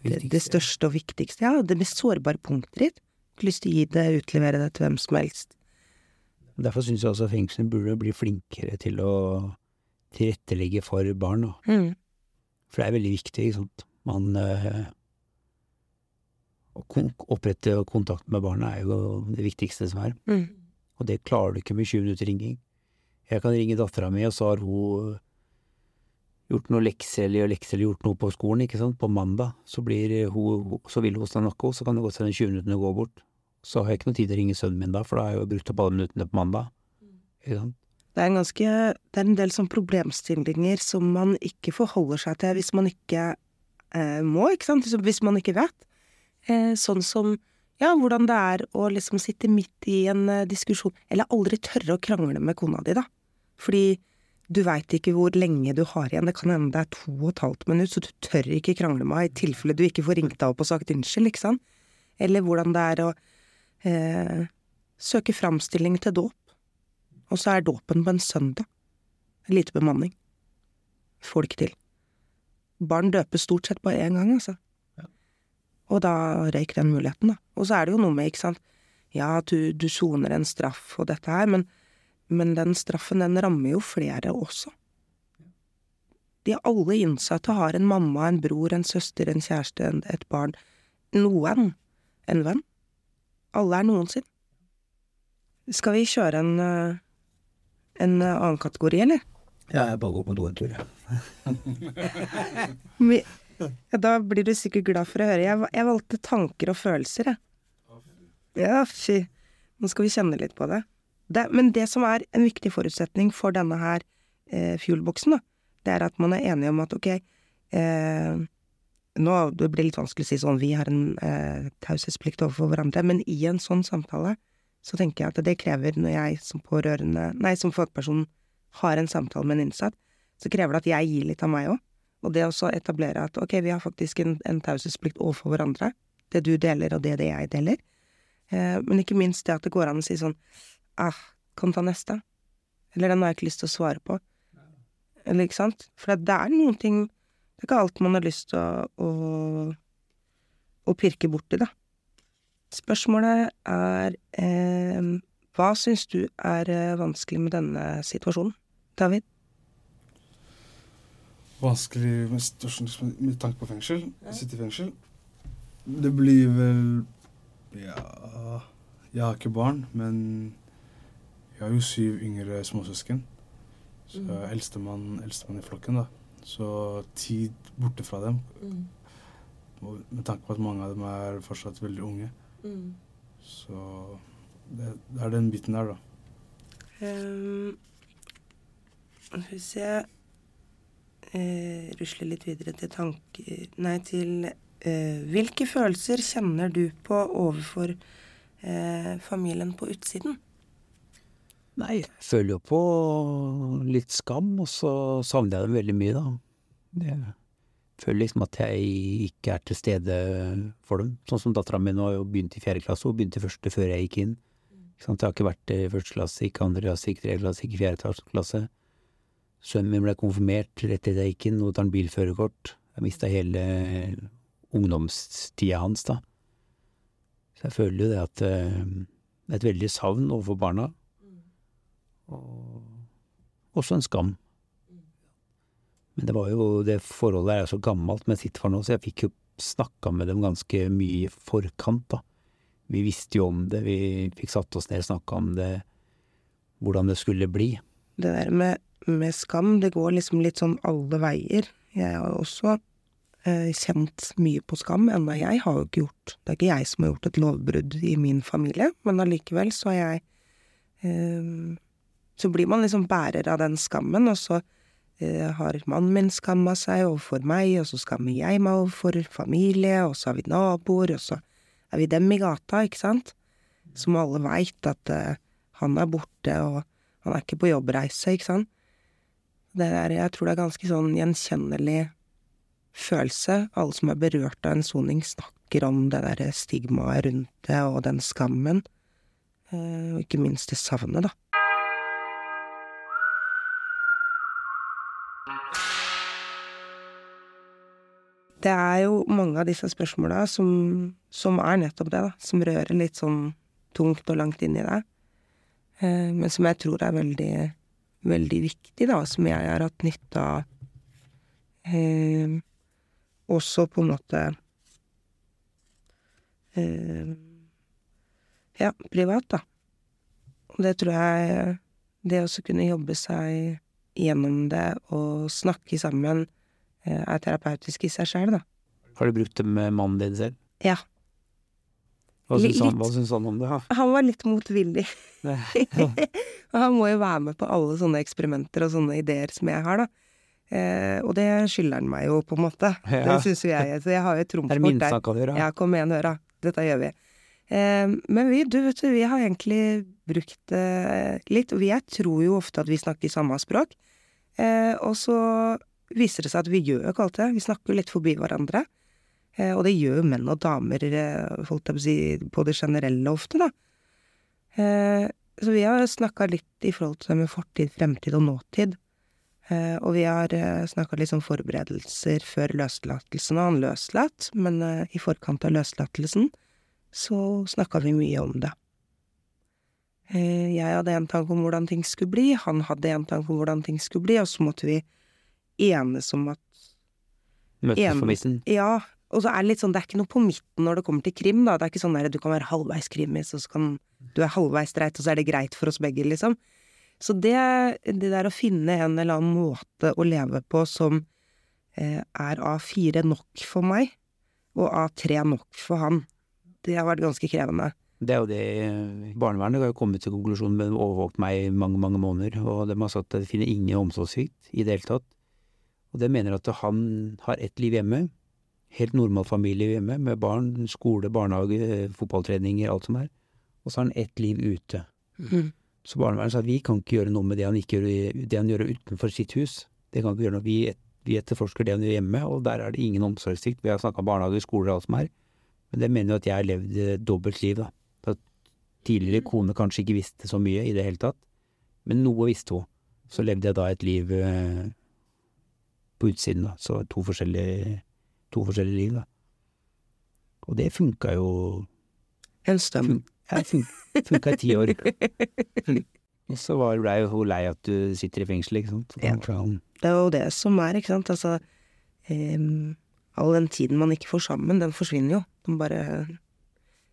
det, det største og viktigste, ja. Det mest sårbare punktet ditt. Ikke lyst til å gi det, utlevere det til hvem som helst. Derfor syns jeg også fengslene burde bli flinkere til å tilrettelegge for barn. Mm. For det er veldig viktig, ikke sant. Man Å kon opprette kontakt med barna er jo det viktigste som er. Mm. Og det klarer du ikke med 20 minutter ringing. Jeg kan ringe dattera mi, og så har hun gjort noe lekser eller lekser eller gjort noe på skolen, ikke sant. På mandag så blir hun Så vil hun snakke, og så kan det godt hende 20 minuttene går bort. Så har jeg ikke noe tid til å ringe sønnen min da, for da har jeg jo brukt opp alle minuttene på mandag. Sant. Det er en ganske Det er en del sånn problemstillinger som man ikke forholder seg til hvis man ikke eh, må, ikke sant? Hvis man ikke vet. Eh, sånn som ja, hvordan det er å liksom sitte midt i en eh, diskusjon, eller aldri tørre å krangle med kona di, da. Fordi du veit ikke hvor lenge du har igjen, det kan hende det er to og et halvt minutt, så du tør ikke krangle med henne i tilfelle du ikke får ringt deg opp og sagt unnskyld, ikke sant? Eller hvordan det er å eh, søke framstilling til dåp. Og så er dåpen på en søndag. Lite bemanning. Får det ikke til. Barn døpes stort sett bare én gang, altså. Og da røyk den muligheten, da. Og så er det jo noe med, ikke sant, ja, du, du soner en straff og dette her, men, men den straffen, den rammer jo flere også. De alle innsatte har en mamma, en bror, en søster, en kjæreste, en, et barn. Noen. En venn. Alle er noen sin. Skal vi kjøre en, eh, en annen kategori, eller? Ja, jeg bare går på do en tur, jeg. [laughs] [laughs] Ja, da blir du sikkert glad for å høre. Jeg, jeg valgte tanker og følelser, jeg. Ja, fy. Nå skal vi kjenne litt på det. det. Men det som er en viktig forutsetning for denne her eh, fuelboksen, da, det er at man er enige om at ok, eh, nå det blir litt vanskelig å si sånn, vi har en eh, taushetsplikt overfor hverandre, men i en sånn samtale så tenker jeg at det krever, når jeg som pårørende, nei, som fagperson har en samtale med en innsatt, så krever det at jeg gir litt av meg òg. Og det å etablere at ok, vi har faktisk en, en taushetsplikt overfor hverandre. Det du deler, og det det jeg deler. Eh, men ikke minst det at det går an å si sånn ah, kan ta neste. Eller den har jeg ikke lyst til å svare på. Eller ikke sant? For det, er noen ting Det er ikke alt man har lyst til å, å, å pirke borti, da. Spørsmålet er eh, Hva syns du er eh, vanskelig med denne situasjonen, David? Vanskelig med, situasjonen med tanke på fengsel. Sitte i fengsel. Det blir vel Ja Jeg har ikke barn, men jeg har jo syv yngre småsøsken. Så jeg er eldstemann eldstemann i flokken, da. Så tid borte fra dem mm. Med tanke på at mange av dem er fortsatt veldig unge. Så det, det er den biten der, da. Um, hvis jeg se eh, Rusle litt videre til tanker Nei, til eh, Hvilke følelser kjenner du på overfor eh, familien på utsiden? Nei, jeg føler jo på litt skam, og så savner jeg dem veldig mye, da. Jeg føler liksom at jeg ikke er til stede for dem. Sånn som dattera mi nå har jo begynt i fjerde klasse, hun begynte i første før jeg gikk inn. Ikke sant? Jeg har ikke vært i første klasse, ikke andre klasse, ikke tredje klasse, ikke fjerde klasse. Sønnen min ble konfirmert rett etter jeg gikk inn, og tar en bilførerkort. Jeg mista hele ungdomstida hans, da. Så jeg føler jo det at eh, det er et veldig savn overfor barna. Og også en skam. Men det var jo det forholdet er så gammelt med sitt for nå, så jeg fikk jo snakka med dem ganske mye i forkant, da. Vi visste jo om det, vi fikk satt oss ned og snakka om det, hvordan det skulle bli. Det der med, med skam, det går liksom litt sånn alle veier. Jeg har også eh, kjent mye på skam, enda jeg har jo ikke gjort Det er ikke jeg som har gjort et lovbrudd i min familie, men allikevel så har jeg eh, Så blir man liksom bærer av den skammen, og så eh, har mannen min skamma seg overfor meg, og så skammer jeg meg overfor familie, og så har vi naboer, og så er vi dem i gata, ikke sant? Som alle veit at eh, han er borte, og han er ikke på jobbreise, ikke sant? Det er, jeg tror det er ganske sånn gjenkjennelig følelse. Alle som er berørt av en soning, snakker om det der stigmaet rundt det, og den skammen. Eh, Og ikke minst det savnet, da. Det er jo mange av disse spørsmåla som, som er nettopp det, da. Som rører litt sånn tungt og langt inn i deg. Eh, men som jeg tror er veldig, veldig viktig, da. Som jeg har hatt nytte av. Eh, også på en måte eh, Ja, privat, da. Og det tror jeg Det å kunne jobbe seg gjennom det og snakke sammen er terapeutisk i seg sjøl, da. Har du brukt det med mannen din selv? Ja. Hva syns han, hva syns han om det? Ja? Han var litt motvillig. [laughs] Og han må jo være med på alle sånne eksperimenter og sånne ideer som jeg har, da. Eh, og det skylder han meg jo, på en måte. Ja. Det syns jo jeg. Så jeg har jo et trumfkort der. kan gjøre. Ja, kom igjen, høra. Dette gjør vi. Eh, men vi, du vet du, vi har egentlig brukt det litt, og jeg tror jo ofte at vi snakker samme språk. Eh, og så viser det seg at vi gjør jo ikke alt det. Vi snakker litt forbi hverandre. Eh, og det gjør jo menn og damer, eh, holdt jeg på å si, på det generelle ofte, da. Eh, så vi har snakka litt i forhold til det med fortid, fremtid og nåtid. Og vi har snakka litt om forberedelser før løslatelsen, og han løslatt, men i forkant av løslatelsen så snakka vi mye om det. Jeg hadde en tanke om hvordan ting skulle bli, han hadde en tanke om hvordan ting skulle bli, og så måtte vi enes om at Møtes for missen. ja, og så er det litt sånn, det er ikke noe på midten når det kommer til krim, da. Det er ikke sånn der du kan være halvveis krimis, og så kan du er halvveis streit, og så er det greit for oss begge, liksom. Så det, det der å finne en eller annen måte å leve på som eh, er A4 nok for meg, og A3 nok for han, det har vært ganske krevende. Det er jo det Barnevernet har jo kommet til konklusjonen med overvåkt meg i mange, mange måneder, og de har sagt at de finner ingen omsorgssvikt i det hele tatt. Og det mener at han har ett liv hjemme, helt normal familie hjemme, med barn, skole, barnehage, fotballtreninger, alt som er. Og så har han ett liv ute. Mm. Så barnevernet sa at vi kan ikke gjøre noe med det han, ikke gjør, det han gjør utenfor sitt hus. Det kan ikke gjøre noe. Vi, et, vi etterforsker det han gjør hjemme, og der er det ingen omsorgssvikt. Vi har snakka om barnehager, skoler og alt som er. Men det mener jo at jeg har levd dobbelt liv, da. At tidligere kone kanskje ikke visste så mye i det hele tatt, men noe visste hun. Så levde jeg da et liv eh, på utsiden, da. Så to forskjellige, to forskjellige liv, da. Og det funka jo stund. fun, ja, fun, funka i ti år. [laughs] Og så blei ble hun lei at du sitter i fengsel, ikke sant. Ja. Det er jo det som er, ikke sant. Altså, um, all den tiden man ikke får sammen, den forsvinner jo. Den bare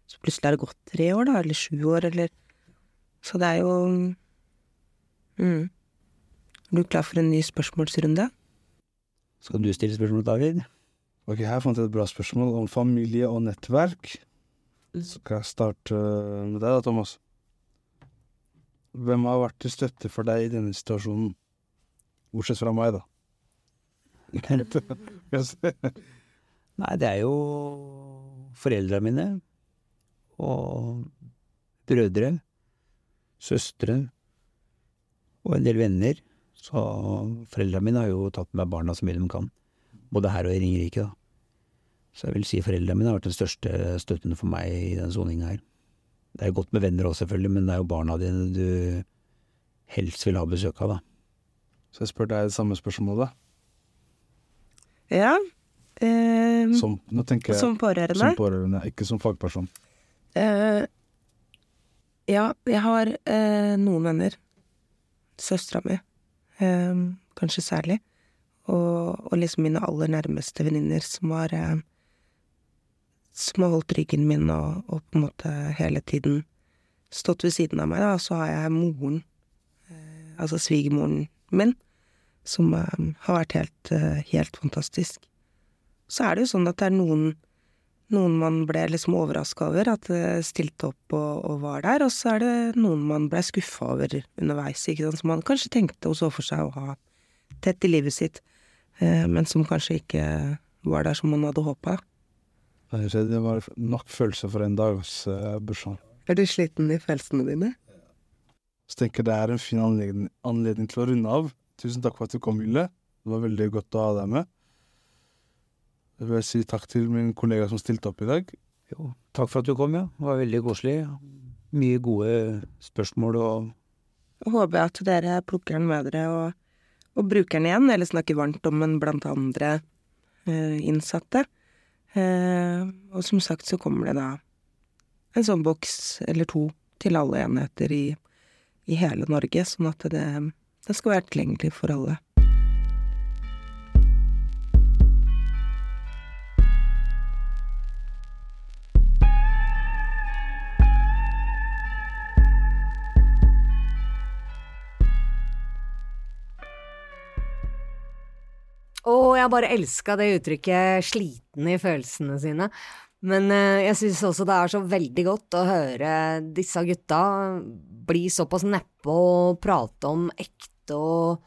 Så plutselig er det gått tre år, da, eller sju år, eller Så det er jo mm. Er du klar for en ny spørsmålsrunde? Skal du stille spørsmål, David? Ok, her fant jeg et bra spørsmål om familie og nettverk. Så kan jeg starte øh, med deg da, Thomas. Hvem har vært til støtte for deg i denne situasjonen? Bortsett fra meg, da. [laughs] Nei, det er jo foreldra mine og brødre, søstre og en del venner. Så foreldrene mine har jo tatt med barna så mye de kan, både her og i Ringerike, da. Så jeg vil si foreldrene mine har vært den største støtten for meg i den soninga her. Det er jo godt med venner òg, selvfølgelig, men det er jo barna dine du helst vil ha besøk av, da. Så jeg spør deg det samme spørsmålet. Ja. Eh, Som, nå tenker jeg som pårørende? som pårørende, ikke som fagperson. Eh, ja, jeg har eh, noen venner. Søstera mi, kanskje særlig. og, og liksom mine aller nærmeste venninner som har eh, Som har holdt ryggen min og, og på en måte hele tiden stått ved siden av meg, da. Så har jeg moren, eh, altså svigermoren min, som eh, har vært helt, helt fantastisk. Så er det jo sånn at det er noen noen man ble liksom overraska over at det stilte opp og, og, var der, og så er det noen man ble skuffa over underveis, ikke sant, som man kanskje tenkte og så for seg å ha tett i livet sitt, eh, men som kanskje ikke var der som man hadde håpa. Det var nok følelser for en dags uh, bursdag. Er du sliten i følelsene dine? Så tenker jeg det er en fin anledning, anledning til å runde av. Tusen takk for at du kom, Ville. Det var veldig godt å ha deg med. Jeg vil si takk til min kollega som stilte opp i dag. Jo, takk for at du kom, ja. Det var veldig koselig. Mye gode spørsmål og Jeg håper at dere plukker den med dere og, og bruker den igjen, eller snakker varmt om den blant andre eh, innsatte. Eh, og som sagt så kommer det da en sånn boks eller to til alle enheter i, i hele Norge, sånn at det, det skal være tilgjengelig for alle. Jeg bare elska det uttrykket 'sliten i følelsene sine'. Men eh, jeg syns også det er så veldig godt å høre disse gutta bli såpass neppe og prate om ekte og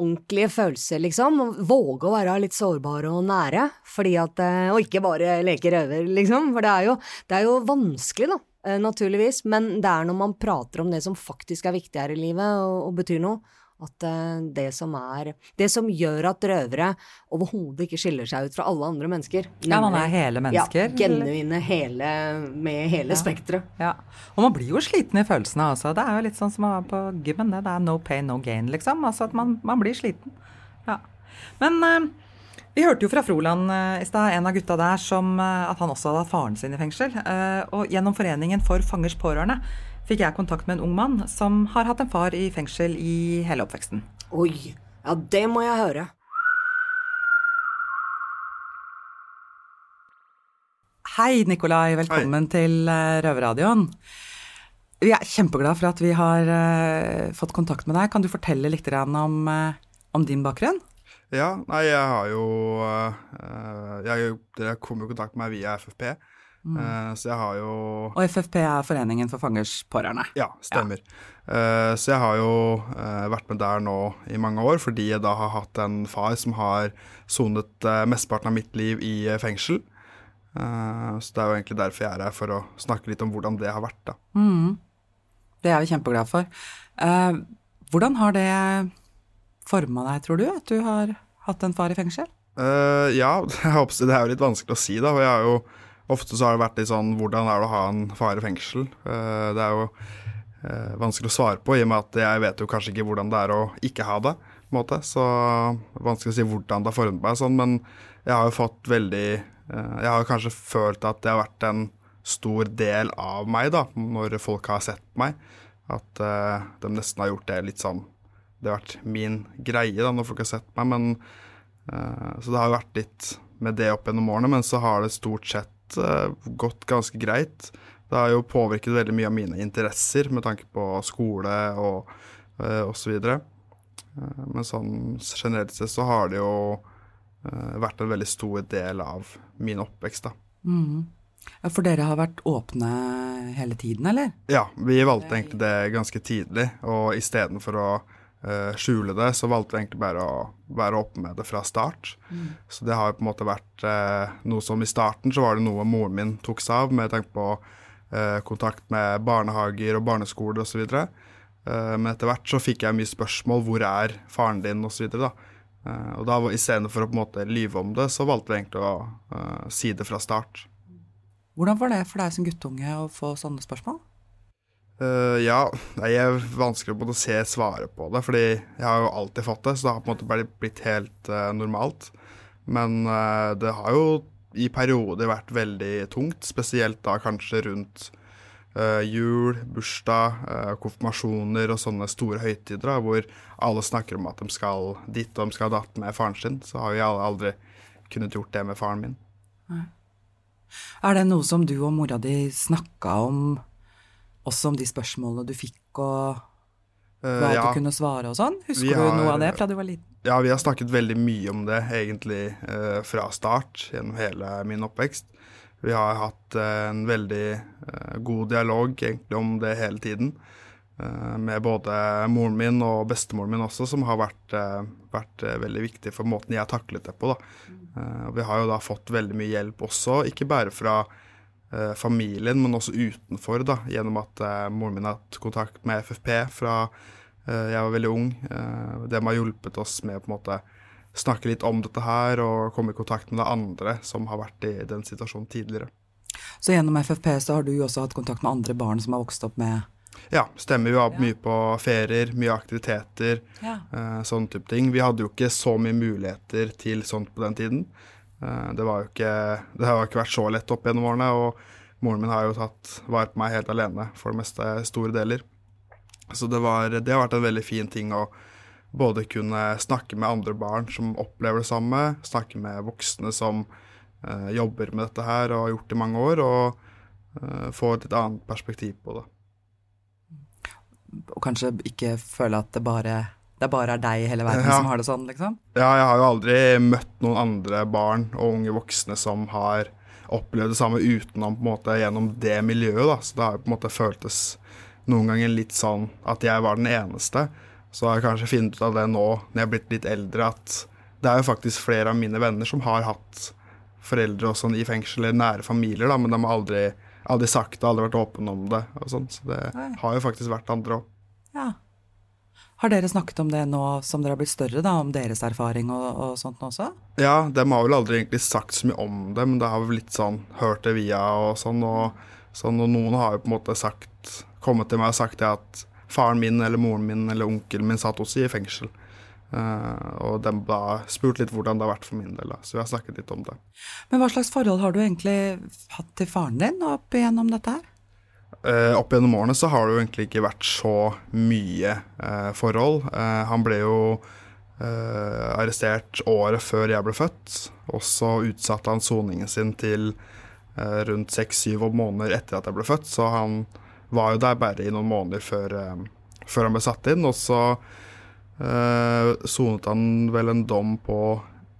ordentlige følelser, liksom. Våge å være litt sårbare og nære. Fordi at, eh, og ikke bare leke røver, liksom. For det er jo, det er jo vanskelig, da. eh, Naturligvis, men det er når man prater om det som faktisk er viktig her i livet og, og betyr noe, at eh, det som er Det som gjør at røvere overhodet ikke skiller seg ut fra alle andre mennesker Ja, man er hele mennesker. Ja, genuine hele med hele Ja. spekteret. Ja. Og man blir jo sliten i følelsene altså. Det er jo litt sånn som å være på gymmen. Det, det er no pain, no gain, liksom. Altså at man, man blir sliten. Ja. Men uh, vi hørte jo fra Froland uh, i stad, en av gutta der, som uh, at han også hadde hatt faren sin i fengsel. Og gjennom Foreningen for fangers pårørende fikk jeg kontakt med en ung mann som har hatt en far i fengsel i hele oppveksten. Oi, ja det må jeg høre. Hei, Nikolai. Velkommen til eh, Røverradioen. Vi er kjempeglade for at vi har uh, fått kontakt med deg. Kan du fortelle litt om, uh, om din bakgrunn? Ja, nei, jeg har jo uh, jeg, kom jo i kontakt med meg via FFP, eh, så jeg har jo Og FFP er Foreningen for fangers pårørende. Ja, stemmer. Eh, så jeg har jo uh, vært med der nå i mange år, fordi jeg da har hatt en far som har sonet uh, mesteparten av mitt liv i fengsel. Så det er jo egentlig derfor jeg er her, for å snakke litt om hvordan det har vært, da. Mm. Det er vi kjempeglade for. Hvordan har det forma deg, tror du, at du har hatt en far i fengsel? Ja, [laughs] det er jo litt vanskelig å si, da. For jeg har jo Ofte så har det vært litt sånn Hvordan er det å ha en far i fengsel? Eh, det er jo eh, vanskelig å svare på, i og med at jeg vet jo kanskje ikke hvordan det er å ikke ha det. måte, Så vanskelig å si hvordan det har formet meg sånn, men jeg har jo fått veldig eh, Jeg har kanskje følt at det har vært en stor del av meg, da, når folk har sett meg. At uh, de nesten har gjort det litt sånn Det har vært min greie da, når folk har sett meg, men uh, Så det har jo vært litt med det opp gjennom årene, men så har det stort sett gått ganske greit. Det har jo påvirket veldig mye av mine interesser med tanke på skole og uh, osv. Men sånn generelt sett så har det jo uh, vært en veldig stor del av min oppvekst, da. Mm. Ja, For dere har vært åpne hele tiden, eller? Ja, vi valgte egentlig det ganske tidlig, og istedenfor å eh, skjule det, så valgte vi egentlig bare å være åpne med det fra start. Så det har jo på en måte vært eh, noe som i starten så var det noe moren min tok seg av, med tanke på eh, kontakt med barnehager og barneskoler osv. Uh, men etter hvert så fikk jeg mye spørsmål hvor er faren din osv. Uh, og da var- istedenfor å på en måte lyve om det, så valgte vi egentlig å eh, si det fra start. Hvordan var det for deg som guttunge å få sånne spørsmål? Eh, ja, det er vanskelig å se svaret på det, fordi jeg har jo alltid fått det, så det har på en måte bare blitt helt uh, normalt. Men uh, det har jo i perioder vært veldig tungt, spesielt da kanskje rundt uh, jul, bursdag, uh, konfirmasjoner og sånne store høytider da, hvor alle snakker om at de skal dit og de skal datt med faren sin, så har jeg aldri kunnet gjort det med faren min. Er det noe som du og mora di snakka om, også om de spørsmålene du fikk, og hva uh, ja. du kunne svare og sånn? Husker har, du noe av det fra du var liten? Ja, vi har snakket veldig mye om det egentlig uh, fra start, gjennom hele min oppvekst. Vi har hatt uh, en veldig god dialog egentlig om det hele tiden. med både moren min og bestemoren min også, som har vært, vært veldig viktig for måten jeg har taklet det på. da. vi har jo da fått veldig mye hjelp også, ikke bare fra familien, men også utenfor, da, gjennom at moren min har hatt kontakt med FFP fra Eh, jeg var veldig ung. Eh, det har hjulpet oss med å på en måte snakke litt om dette her og komme i kontakt med det andre som har vært i den situasjonen tidligere. Så gjennom FFP så har du også hatt kontakt med andre barn som har vokst opp med Ja, stemmer. Vi var mye på ferier, mye aktiviteter, ja. Eh, sånne type ting. Vi hadde jo ikke så mye muligheter til sånt på den tiden. Det var jo ikke Det har jo ikke vært så lett opp gjennom årene, og moren min har jo tatt vare på meg helt alene for det meste store deler. Så det, var, det, har vært en veldig fin ting å både kunne snakke med andre barn som opplever det samme, snakke med voksne som uh, jobber med dette her og har gjort det i mange år, og uh, få et litt annet perspektiv på det. Og kanskje ikke føle at det bare, det bare er deg i hele verden ja. som har det sånn, liksom? Ja, jeg har jo aldri møtt noen andre barn og unge voksne som har opplevd det samme utenom på en måte gjennom det miljøet, da. Så det har jo på en måte føltes noen ganger litt sånn at jeg var den eneste. Så har jeg kanskje funnet ut av det nå når jeg er blitt litt eldre, at det er jo faktisk flere av mine venner som har hatt foreldre og sånn i fengsel, eller nære familier, da, men de har aldri, aldri sagt det, aldri vært åpne om det. og sånn, Så det Nei. har jo faktisk vært andre òg. Ja. Har dere snakket om det nå som dere har blitt større, da, om deres erfaring og, og sånt også? Ja, de har vel aldri egentlig sagt så mye om det, men det har vel litt sånn hørt det via og sånn. Og, sånn, og noen har jo på en måte sagt kommet til meg og sagt det at faren min eller moren min eller onkelen min satt også i fengsel. Uh, og de da spurt litt hvordan det har vært for min del. Da. Så vi har snakket litt om det. Men hva slags forhold har du egentlig hatt til faren din opp igjennom dette her? Uh, opp gjennom årene så har det jo egentlig ikke vært så mye uh, forhold. han ble jo arrestert året før jeg ble født, og så utsatte han soningen sin til rundt seks-syv måneder etter at jeg ble født, så han var jo der bare i noen måneder før, um, før han ble satt inn. Og så sonet han vel en dom på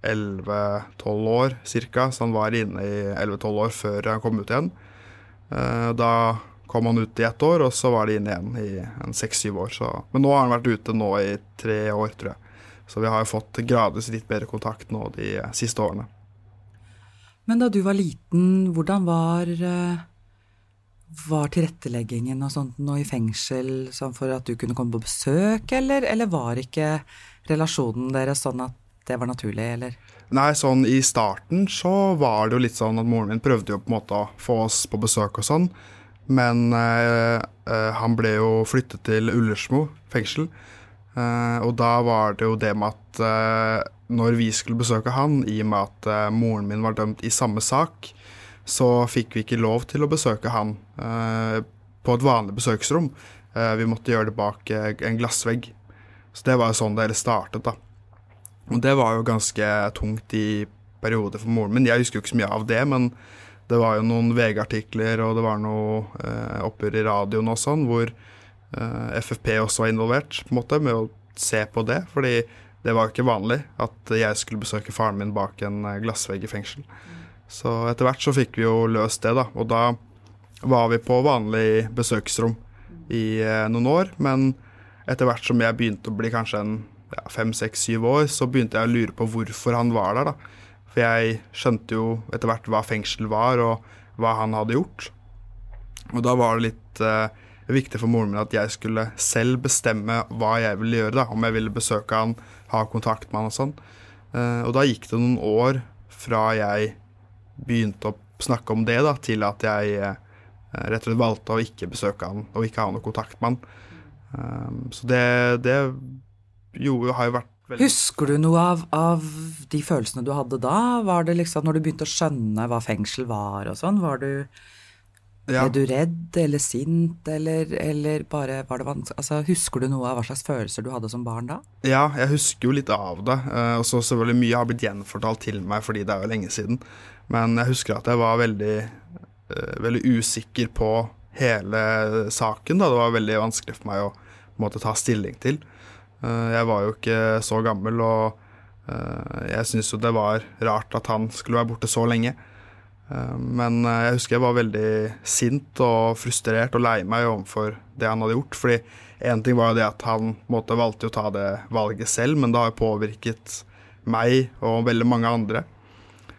11-12 år ca., så han var inne i 11-12 år før han kom ut igjen. Da kom han ut i ett år, og så var det inne igjen i en seks-syv år. Så. Men nå har han vært ute nå i tre år, tror jeg. Så vi har jo fått gradvis litt bedre kontakt nå de siste årene. Men da du var liten, hvordan var uh var tilretteleggingen og sånt nå i fengsel sånn for at du kunne komme på besøk, eller, eller, var ikke relasjonen deres sånn at det var naturlig, eller? Nei, sånn i starten så var det jo litt sånn at moren min prøvde jo på en måte å få oss på besøk og sånn, men eh, eh, han ble jo flyttet til Ullersmo fengsel, eh, og da var det jo det med at eh, når vi skulle besøke han, i og med at eh, moren min var dømt i samme sak, så fikk vi ikke lov til å besøke han eh, på et vanlig besøksrom. Vi måtte gjøre det bak en glassvegg. Så det var jo sånn det hele startet, da. Og det var jo ganske tungt i perioder for moren min. Jeg husker jo ikke så mye av det, men det var jo noen VG-artikler, og det var noe eh, oppgjør i radioen og sånn, hvor eh, FFP også var involvert, på en måte, med å se på det. Fordi det var ikke vanlig at jeg skulle besøke faren min bak en eh, glassvegg i fengsel. Så etter hvert så fikk vi jo løst det, da. Og da var vi på vanlig besøksrom i eh, noen år. Men etter hvert som jeg begynte å bli kanskje en ja, fem, seks, syv år, så begynte jeg å lure på hvorfor han var der, da. For jeg skjønte jo etter hvert hva fengsel var, og hva han hadde gjort. Og da var det litt uh, viktig for moren min at jeg skulle selv bestemme hva jeg ville gjøre, da. Om jeg ville besøke han, ha kontakt med han og sånn. Uh, og da gikk det noen år fra jeg begynte å snakke om det, da, til at jeg uh, rett og slett valgte å ikke besøke han og ikke ha noe kontakt med han. Um, så det, det jo, har jo vært veldig Husker du noe av, av, de følelsene du hadde da? Var det liksom når du begynte å skjønne hva fengsel var og sånn, var du Ja. Ble du redd eller sint, eller, eller bare var det vanskelig Altså, Husker du noe av hva slags følelser du hadde som barn da? Ja, jeg husker jo litt av det. eh, Og så selvfølgelig mye har blitt gjenfortalt til meg fordi det er jo lenge siden. Men jeg husker at jeg var veldig, eh, veldig usikker på hele saken. da. Det var veldig vanskelig for meg å måte, ta stilling til. Eh, Jeg var jo ikke så gammel, og eh, jeg syntes jo det var rart at han skulle være borte så lenge. Eh, Men jeg husker jeg var veldig sint og frustrert og lei meg overfor det han hadde gjort. Fordi én ting var jo det at han måte valgte å ta det valget selv, men det har jo påvirket meg og veldig mange andre.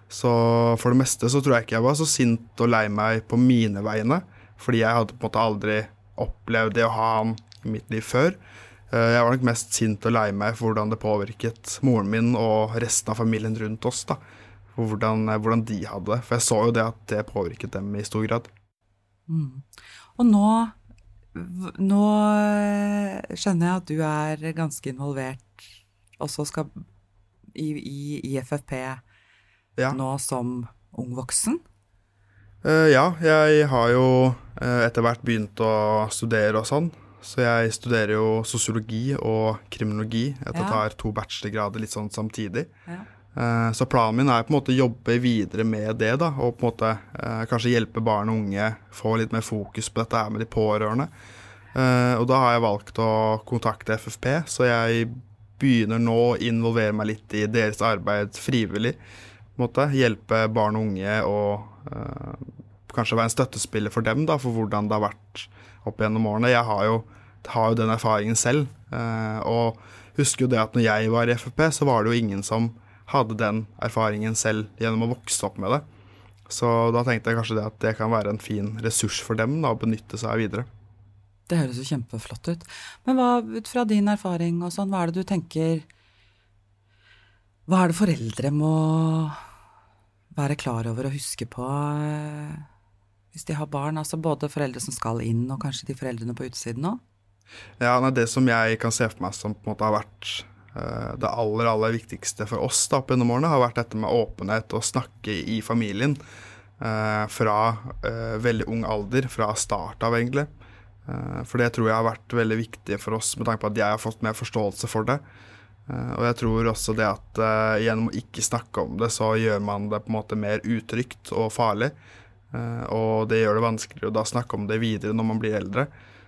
Så for det meste så tror jeg ikke jeg var så sint og lei meg på mine vegne. Fordi jeg hadde på en måte aldri opplevd det å ha han i mitt liv før. Eh, Jeg var nok mest sint og lei meg for hvordan det påvirket moren min og resten av familien rundt oss. da og hvordan, hvordan de hadde det. For jeg så jo det at det påvirket dem i stor grad. Mm. Og nå, nå eh, skjønner jeg at du er ganske involvert også skal i, i, i FFP Ja. nå som ung voksen. Uh, ja, jeg har jo eh, etter hvert begynt å studere og sånn. Så jeg studerer jo sosiologi og kriminologi. Jeg tar to bachelorgrader litt sånn samtidig. Ja. Eh, Så planen min er på en måte å jobbe videre med det, da. Og på en måte eh, kanskje hjelpe barn og unge, få litt mer fokus på dette her med de pårørende. Eh, Og da har jeg valgt å kontakte FFP, så jeg begynner nå å involvere meg litt i deres arbeid frivillig. På en måte. Hjelpe barn og unge og eh, kanskje være en støttespiller for dem, da, for hvordan det har vært opp gjennom årene. Jeg har jo, har jo den erfaringen selv, eh, og husker jo det at når jeg var i FFP, så var det jo ingen som hadde den erfaringen selv gjennom å vokse opp med det. Så da tenkte jeg kanskje det at det kan være en fin ressurs for dem da, å benytte seg av videre. Det høres jo kjempeflott ut. Men hva, ut fra din erfaring og sånn, hva er det du tenker Hva er det foreldre må være klar over og huske på eh, hvis de har barn? Altså både foreldre som skal inn, og kanskje de foreldrene på utsiden òg? Ja, nei, Det som jeg kan se for meg som på en måte har vært uh, det aller aller viktigste for oss da, opp gjennom årene, har vært dette med åpenhet og snakke i familien. Uh, fra uh, veldig ung alder, fra start av egentlig. For det tror jeg har vært veldig viktig for oss, med tanke på at jeg har fått mer forståelse for det. Og jeg tror også det at gjennom å ikke snakke om det, så gjør man det på en måte mer utrygt og farlig. Og det gjør det vanskeligere å da snakke om det videre når man blir eldre.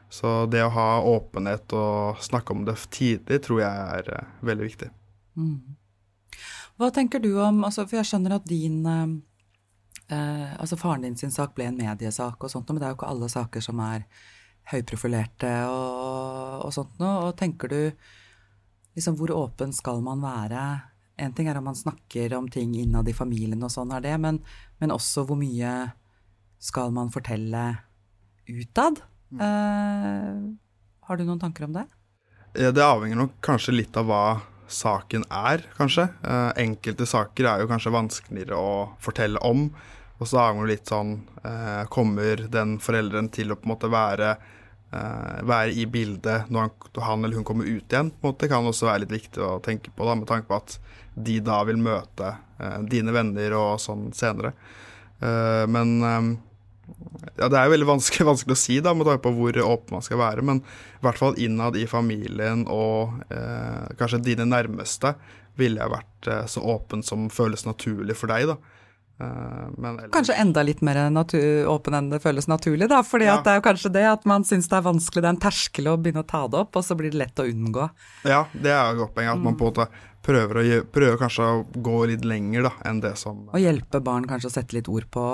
Så det å ha åpenhet og snakke om det tidlig tror jeg er uh, veldig viktig. Mm. Hva tenker du om altså, For jeg skjønner at din uh, uh, Altså faren din sin sak ble en mediesak og sånt men det er jo ikke alle saker som er høyprofilerte og, og sånt noe. Og tenker du liksom hvor åpen skal man være? En ting er om man snakker om ting innad i familien og sånn er det, men, men også hvor mye skal man fortelle utad? Eh, har du noen tanker om det? Ja, Det avhenger nok kanskje litt av hva saken er, kanskje. Eh, enkelte saker er jo kanskje vanskeligere å fortelle om. Og så avhenger det litt sånn eh, Kommer den forelderen til å på en måte være, være i bildet når han, eller hun kommer ut igjen? på en måte kan også være litt viktig å tenke på, da, med tanke på at de da vil møte dine venner og sånn senere. Men ja, Det er jo veldig vanskelig, [laughs] vanskelig å si da, med tanke på hvor åpen man skal være, men i hvert fall innad i familien og eh, kanskje dine nærmeste ville jeg vært eh, så åpen som føles naturlig for deg. da. Eh, men ellers- Kanskje enda litt mer åpen enn det føles naturlig, da. fordi Ja. det er jo kanskje det at man syns det er vanskelig, det er en terskel å begynne å ta det opp, og så blir det lett å unngå. Ja, det er jo et godt poeng. At man på en måte prøver, å, prøver kanskje å gå litt lenger da, enn det som Og hjelpe barn kanskje å sette litt ord på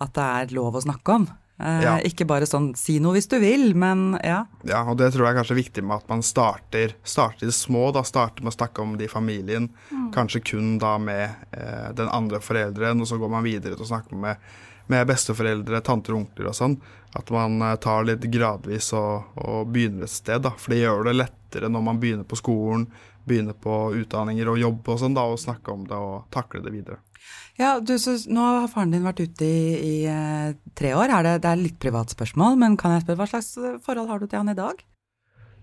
at det er lov å snakke om. Eh, Ja. Ikke bare sånn si noe hvis du vil, men ja. Ja, og det tror jeg er kanskje viktig med at man starter, starter i det små, da. Starter med å snakke om det i familien. Kanskje kun da med eh, den andre forelderen, og så går man videre til å snakke med, med besteforeldre, tanter og onkler og sånn. At man eh, tar litt gradvis og, og begynner et sted, da. For det gjør det lettere når man begynner på skolen, begynner på utdanninger og jobb og sånn, da, å snakke om det og takle det videre. Ja, du, så Nå har faren din vært ute i, i eh, tre år. Er det, det er litt privat spørsmål, men kan jeg spørre hva slags eh, forhold har du til han i dag?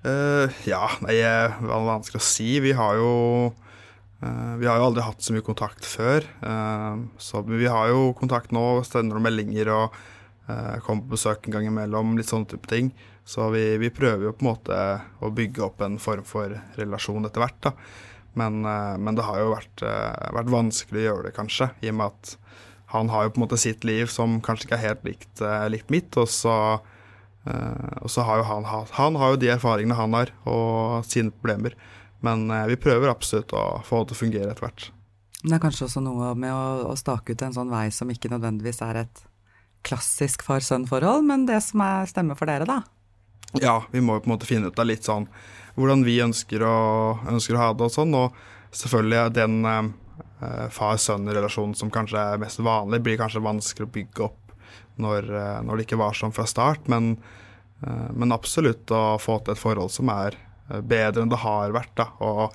Uh, ja, nei, hva er vanskelig å si. Vi har jo uh, Vi har jo aldri hatt så mye kontakt før. Uh, så vi har jo kontakt nå, sender noen meldinger og kommer på besøk en gang imellom, litt sånne type ting. Så vi, vi, prøver jo på en måte å bygge opp en form for relasjon etter hvert, da. Men, eh, men det har jo vært, eh, vært, vanskelig å gjøre det, kanskje, i og med at han har jo på en måte sitt liv som kanskje ikke er helt likt, eh, likt mitt, og så, og så har jo han, han har jo de erfaringene han har, og sine problemer. Men vi prøver absolutt å få det til å fungere etter hvert. Det er kanskje også noe med å, å stake ut en sånn vei som ikke nødvendigvis er et klassisk far-sønn-forhold, men det som er stemme for dere, da? Ja, vi må jo på en måte finne ut av litt sånn hvordan vi ønsker å, ønsker å ha det og sånn. Og selvfølgelig den eh, far-sønn-relasjonen som kanskje er mest vanlig, blir kanskje vanskelig å bygge opp når, eh, når det ikke var sånn fra start. Men, eh, men, absolutt å få til et forhold som er eh, bedre enn det har vært. da, og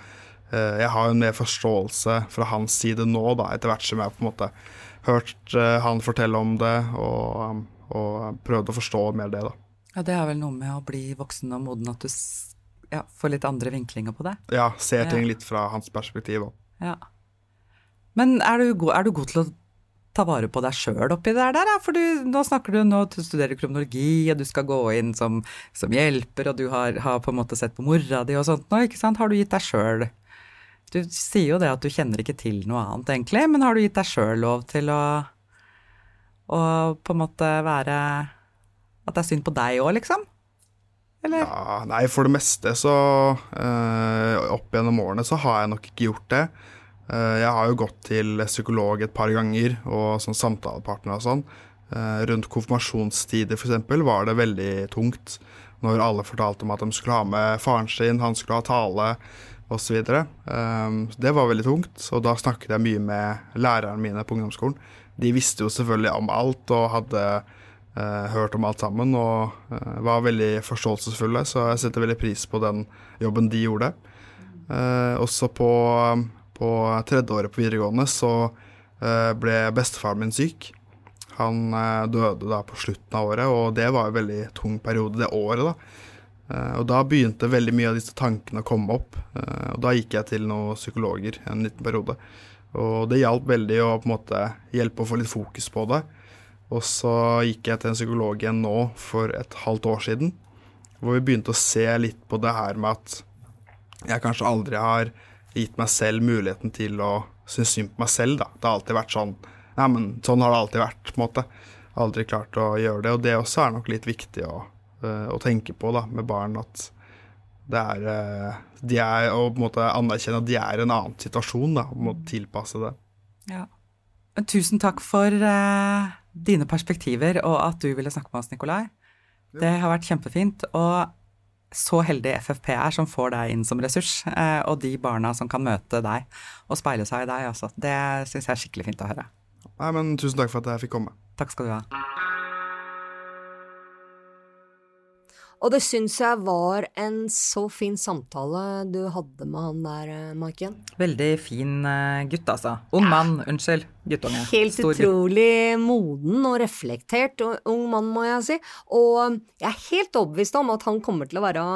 eh, jeg har en mer forståelse fra hans side nå, da, etter hvert som jeg på en måte hørt han fortelle om det, og, og prøvd å forstå mer det, da. Ja, det er vel noe med å bli voksen og moden at du ja, får litt andre vinklinger på det. Ja, ser ting litt fra hans perspektiv òg. Ja. Men er du, god, er du, god, til å ta vare på deg sjøl oppi det der? For du, nå snakker du, nå studerer kronologi, og du skal gå inn som, som hjelper, og du har, har, på en måte sett på mora di og sånt nå, ikke sant. Har du gitt deg sjøl Du sier jo det at du kjenner ikke til noe annet, egentlig, men har du gitt deg sjøl lov til å, å på en måte være At det er synd på deg òg, liksom? Eller? Ja, nei, for det meste så uh, Opp gjennom årene så har jeg nok ikke gjort det. Uh, jeg har jo gått til psykolog et par ganger, og sånn samtalepartner og sånn. Uh, rundt konfirmasjonstider f.eks. var det veldig tungt når alle fortalte om at de skulle ha med faren sin, han skulle ha tale osv. Um, det var veldig tungt, og da snakket jeg mye med lærerne mine på ungdomsskolen. De visste jo selvfølgelig om alt og hadde hørt om alt sammen og uh, var veldig forståelsesfulle, så jeg setter veldig pris på den jobben de gjorde. Uh, også på, på tredje året på videregående så ble bestefaren min syk. Han døde da på slutten av året, og det var en veldig tung periode det året. da. og da begynte veldig mye av disse tankene å komme opp, og da gikk jeg til noen psykologer en liten periode. Og det hjalp veldig å på en måte hjelpe å få litt fokus på det. Og så gikk jeg til en psykolog igjen nå for et halvt år siden, hvor vi begynte å se litt på det her med at jeg kanskje aldri har gitt meg selv muligheten til å synes synd på meg selv, da. Det har alltid vært sånn Nei, men sånn har det alltid vært, på en måte. Aldri klart å gjøre det. Og det også er nok litt viktig å, uh, å tenke på da, med barn, at det er, uh, de er Å på en måte anerkjenne at de er i en annen situasjon, da, og må tilpasse det. Ja. Tusen takk for uh dine perspektiver og at du ville snakke med oss, Nikolai. Det har vært kjempefint. Og så heldig FFP er som får deg inn som ressurs, eh, og de barna som kan møte deg og speile seg i deg, altså. Det syns jeg er skikkelig fint å høre. Nei, men tusen takk for at jeg fikk komme. Takk skal du ha. Og det syns jeg var en så fin samtale du hadde med han der, eh, Maiken. Veldig fin eh, gutt, altså. Ung ja. mann, unnskyld. Guttunge. Helt Stor utrolig gutt. moden og reflektert ung mann, må jeg si. Og jeg er helt overbevist om at han kommer til å være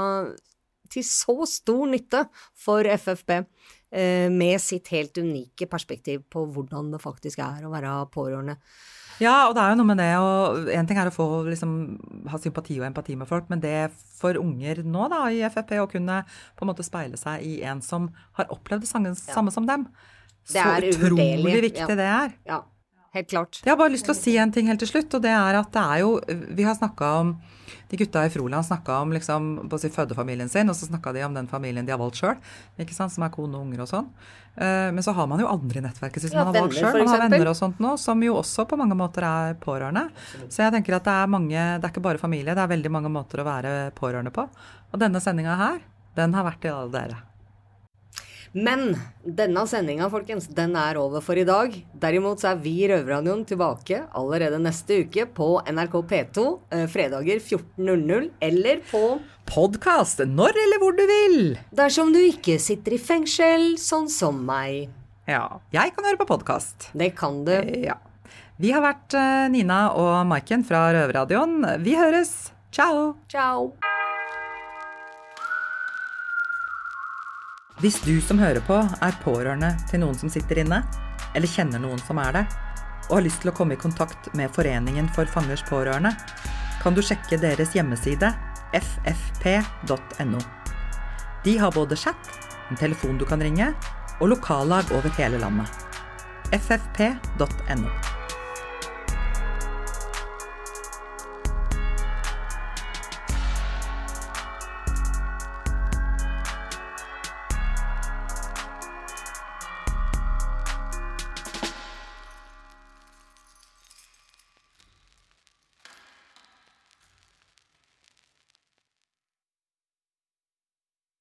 til så stor nytte for FFP eh, med sitt helt unike perspektiv på hvordan det faktisk er å være pårørende. Ja, og det er jo noe med det og En ting er å få liksom, ha sympati og empati med folk, men det for unger nå da, i FFP å kunne på en måte speile seg i en som har opplevd det samme, ja. som dem, så utrolig viktig ja. det er. Ja, helt klart. Jeg har bare lyst til å si en ting helt til slutt, og det er at det er jo Vi har snakka om de gutta i Froland snakka om liksom, på si fødefamilien sin, og så snakka de om den familien de har valgt sjøl, som er kone og unger og sånn. Uh, men så har man jo andre i nettverket sitt som ja, man har valgt sjøl. Man har venner og sånt nå, som jo også på mange måter er pårørende. Så jeg tenker at det er mange, det er ikke bare familie, det er veldig mange måter å være pårørende på. Og denne sendinga her, den har vært til alle dere. Men denne sendinga, folkens, den er over for i dag. Derimot så er vi i Røverradioen tilbake allerede neste uke på NRK P2 eh, fredager 14.00 eller på Podkast når eller hvor du vil. Dersom du ikke sitter i fengsel, sånn som meg. Ja. Jeg kan høre på podkast. Det kan du. Ja. Vi har vært eh, Nina og Maiken fra Røverradioen. Vi høres. Ciao. Ciao. Hvis du som hører på, er pårørende til noen som sitter inne, eller kjenner noen som er det, og har lyst til å komme i kontakt med Foreningen for fangers pårørende, kan du sjekke deres hjemmeside ffp.no. De har både chat, en telefon du kan ringe, og lokallag over hele landet. ffp.no.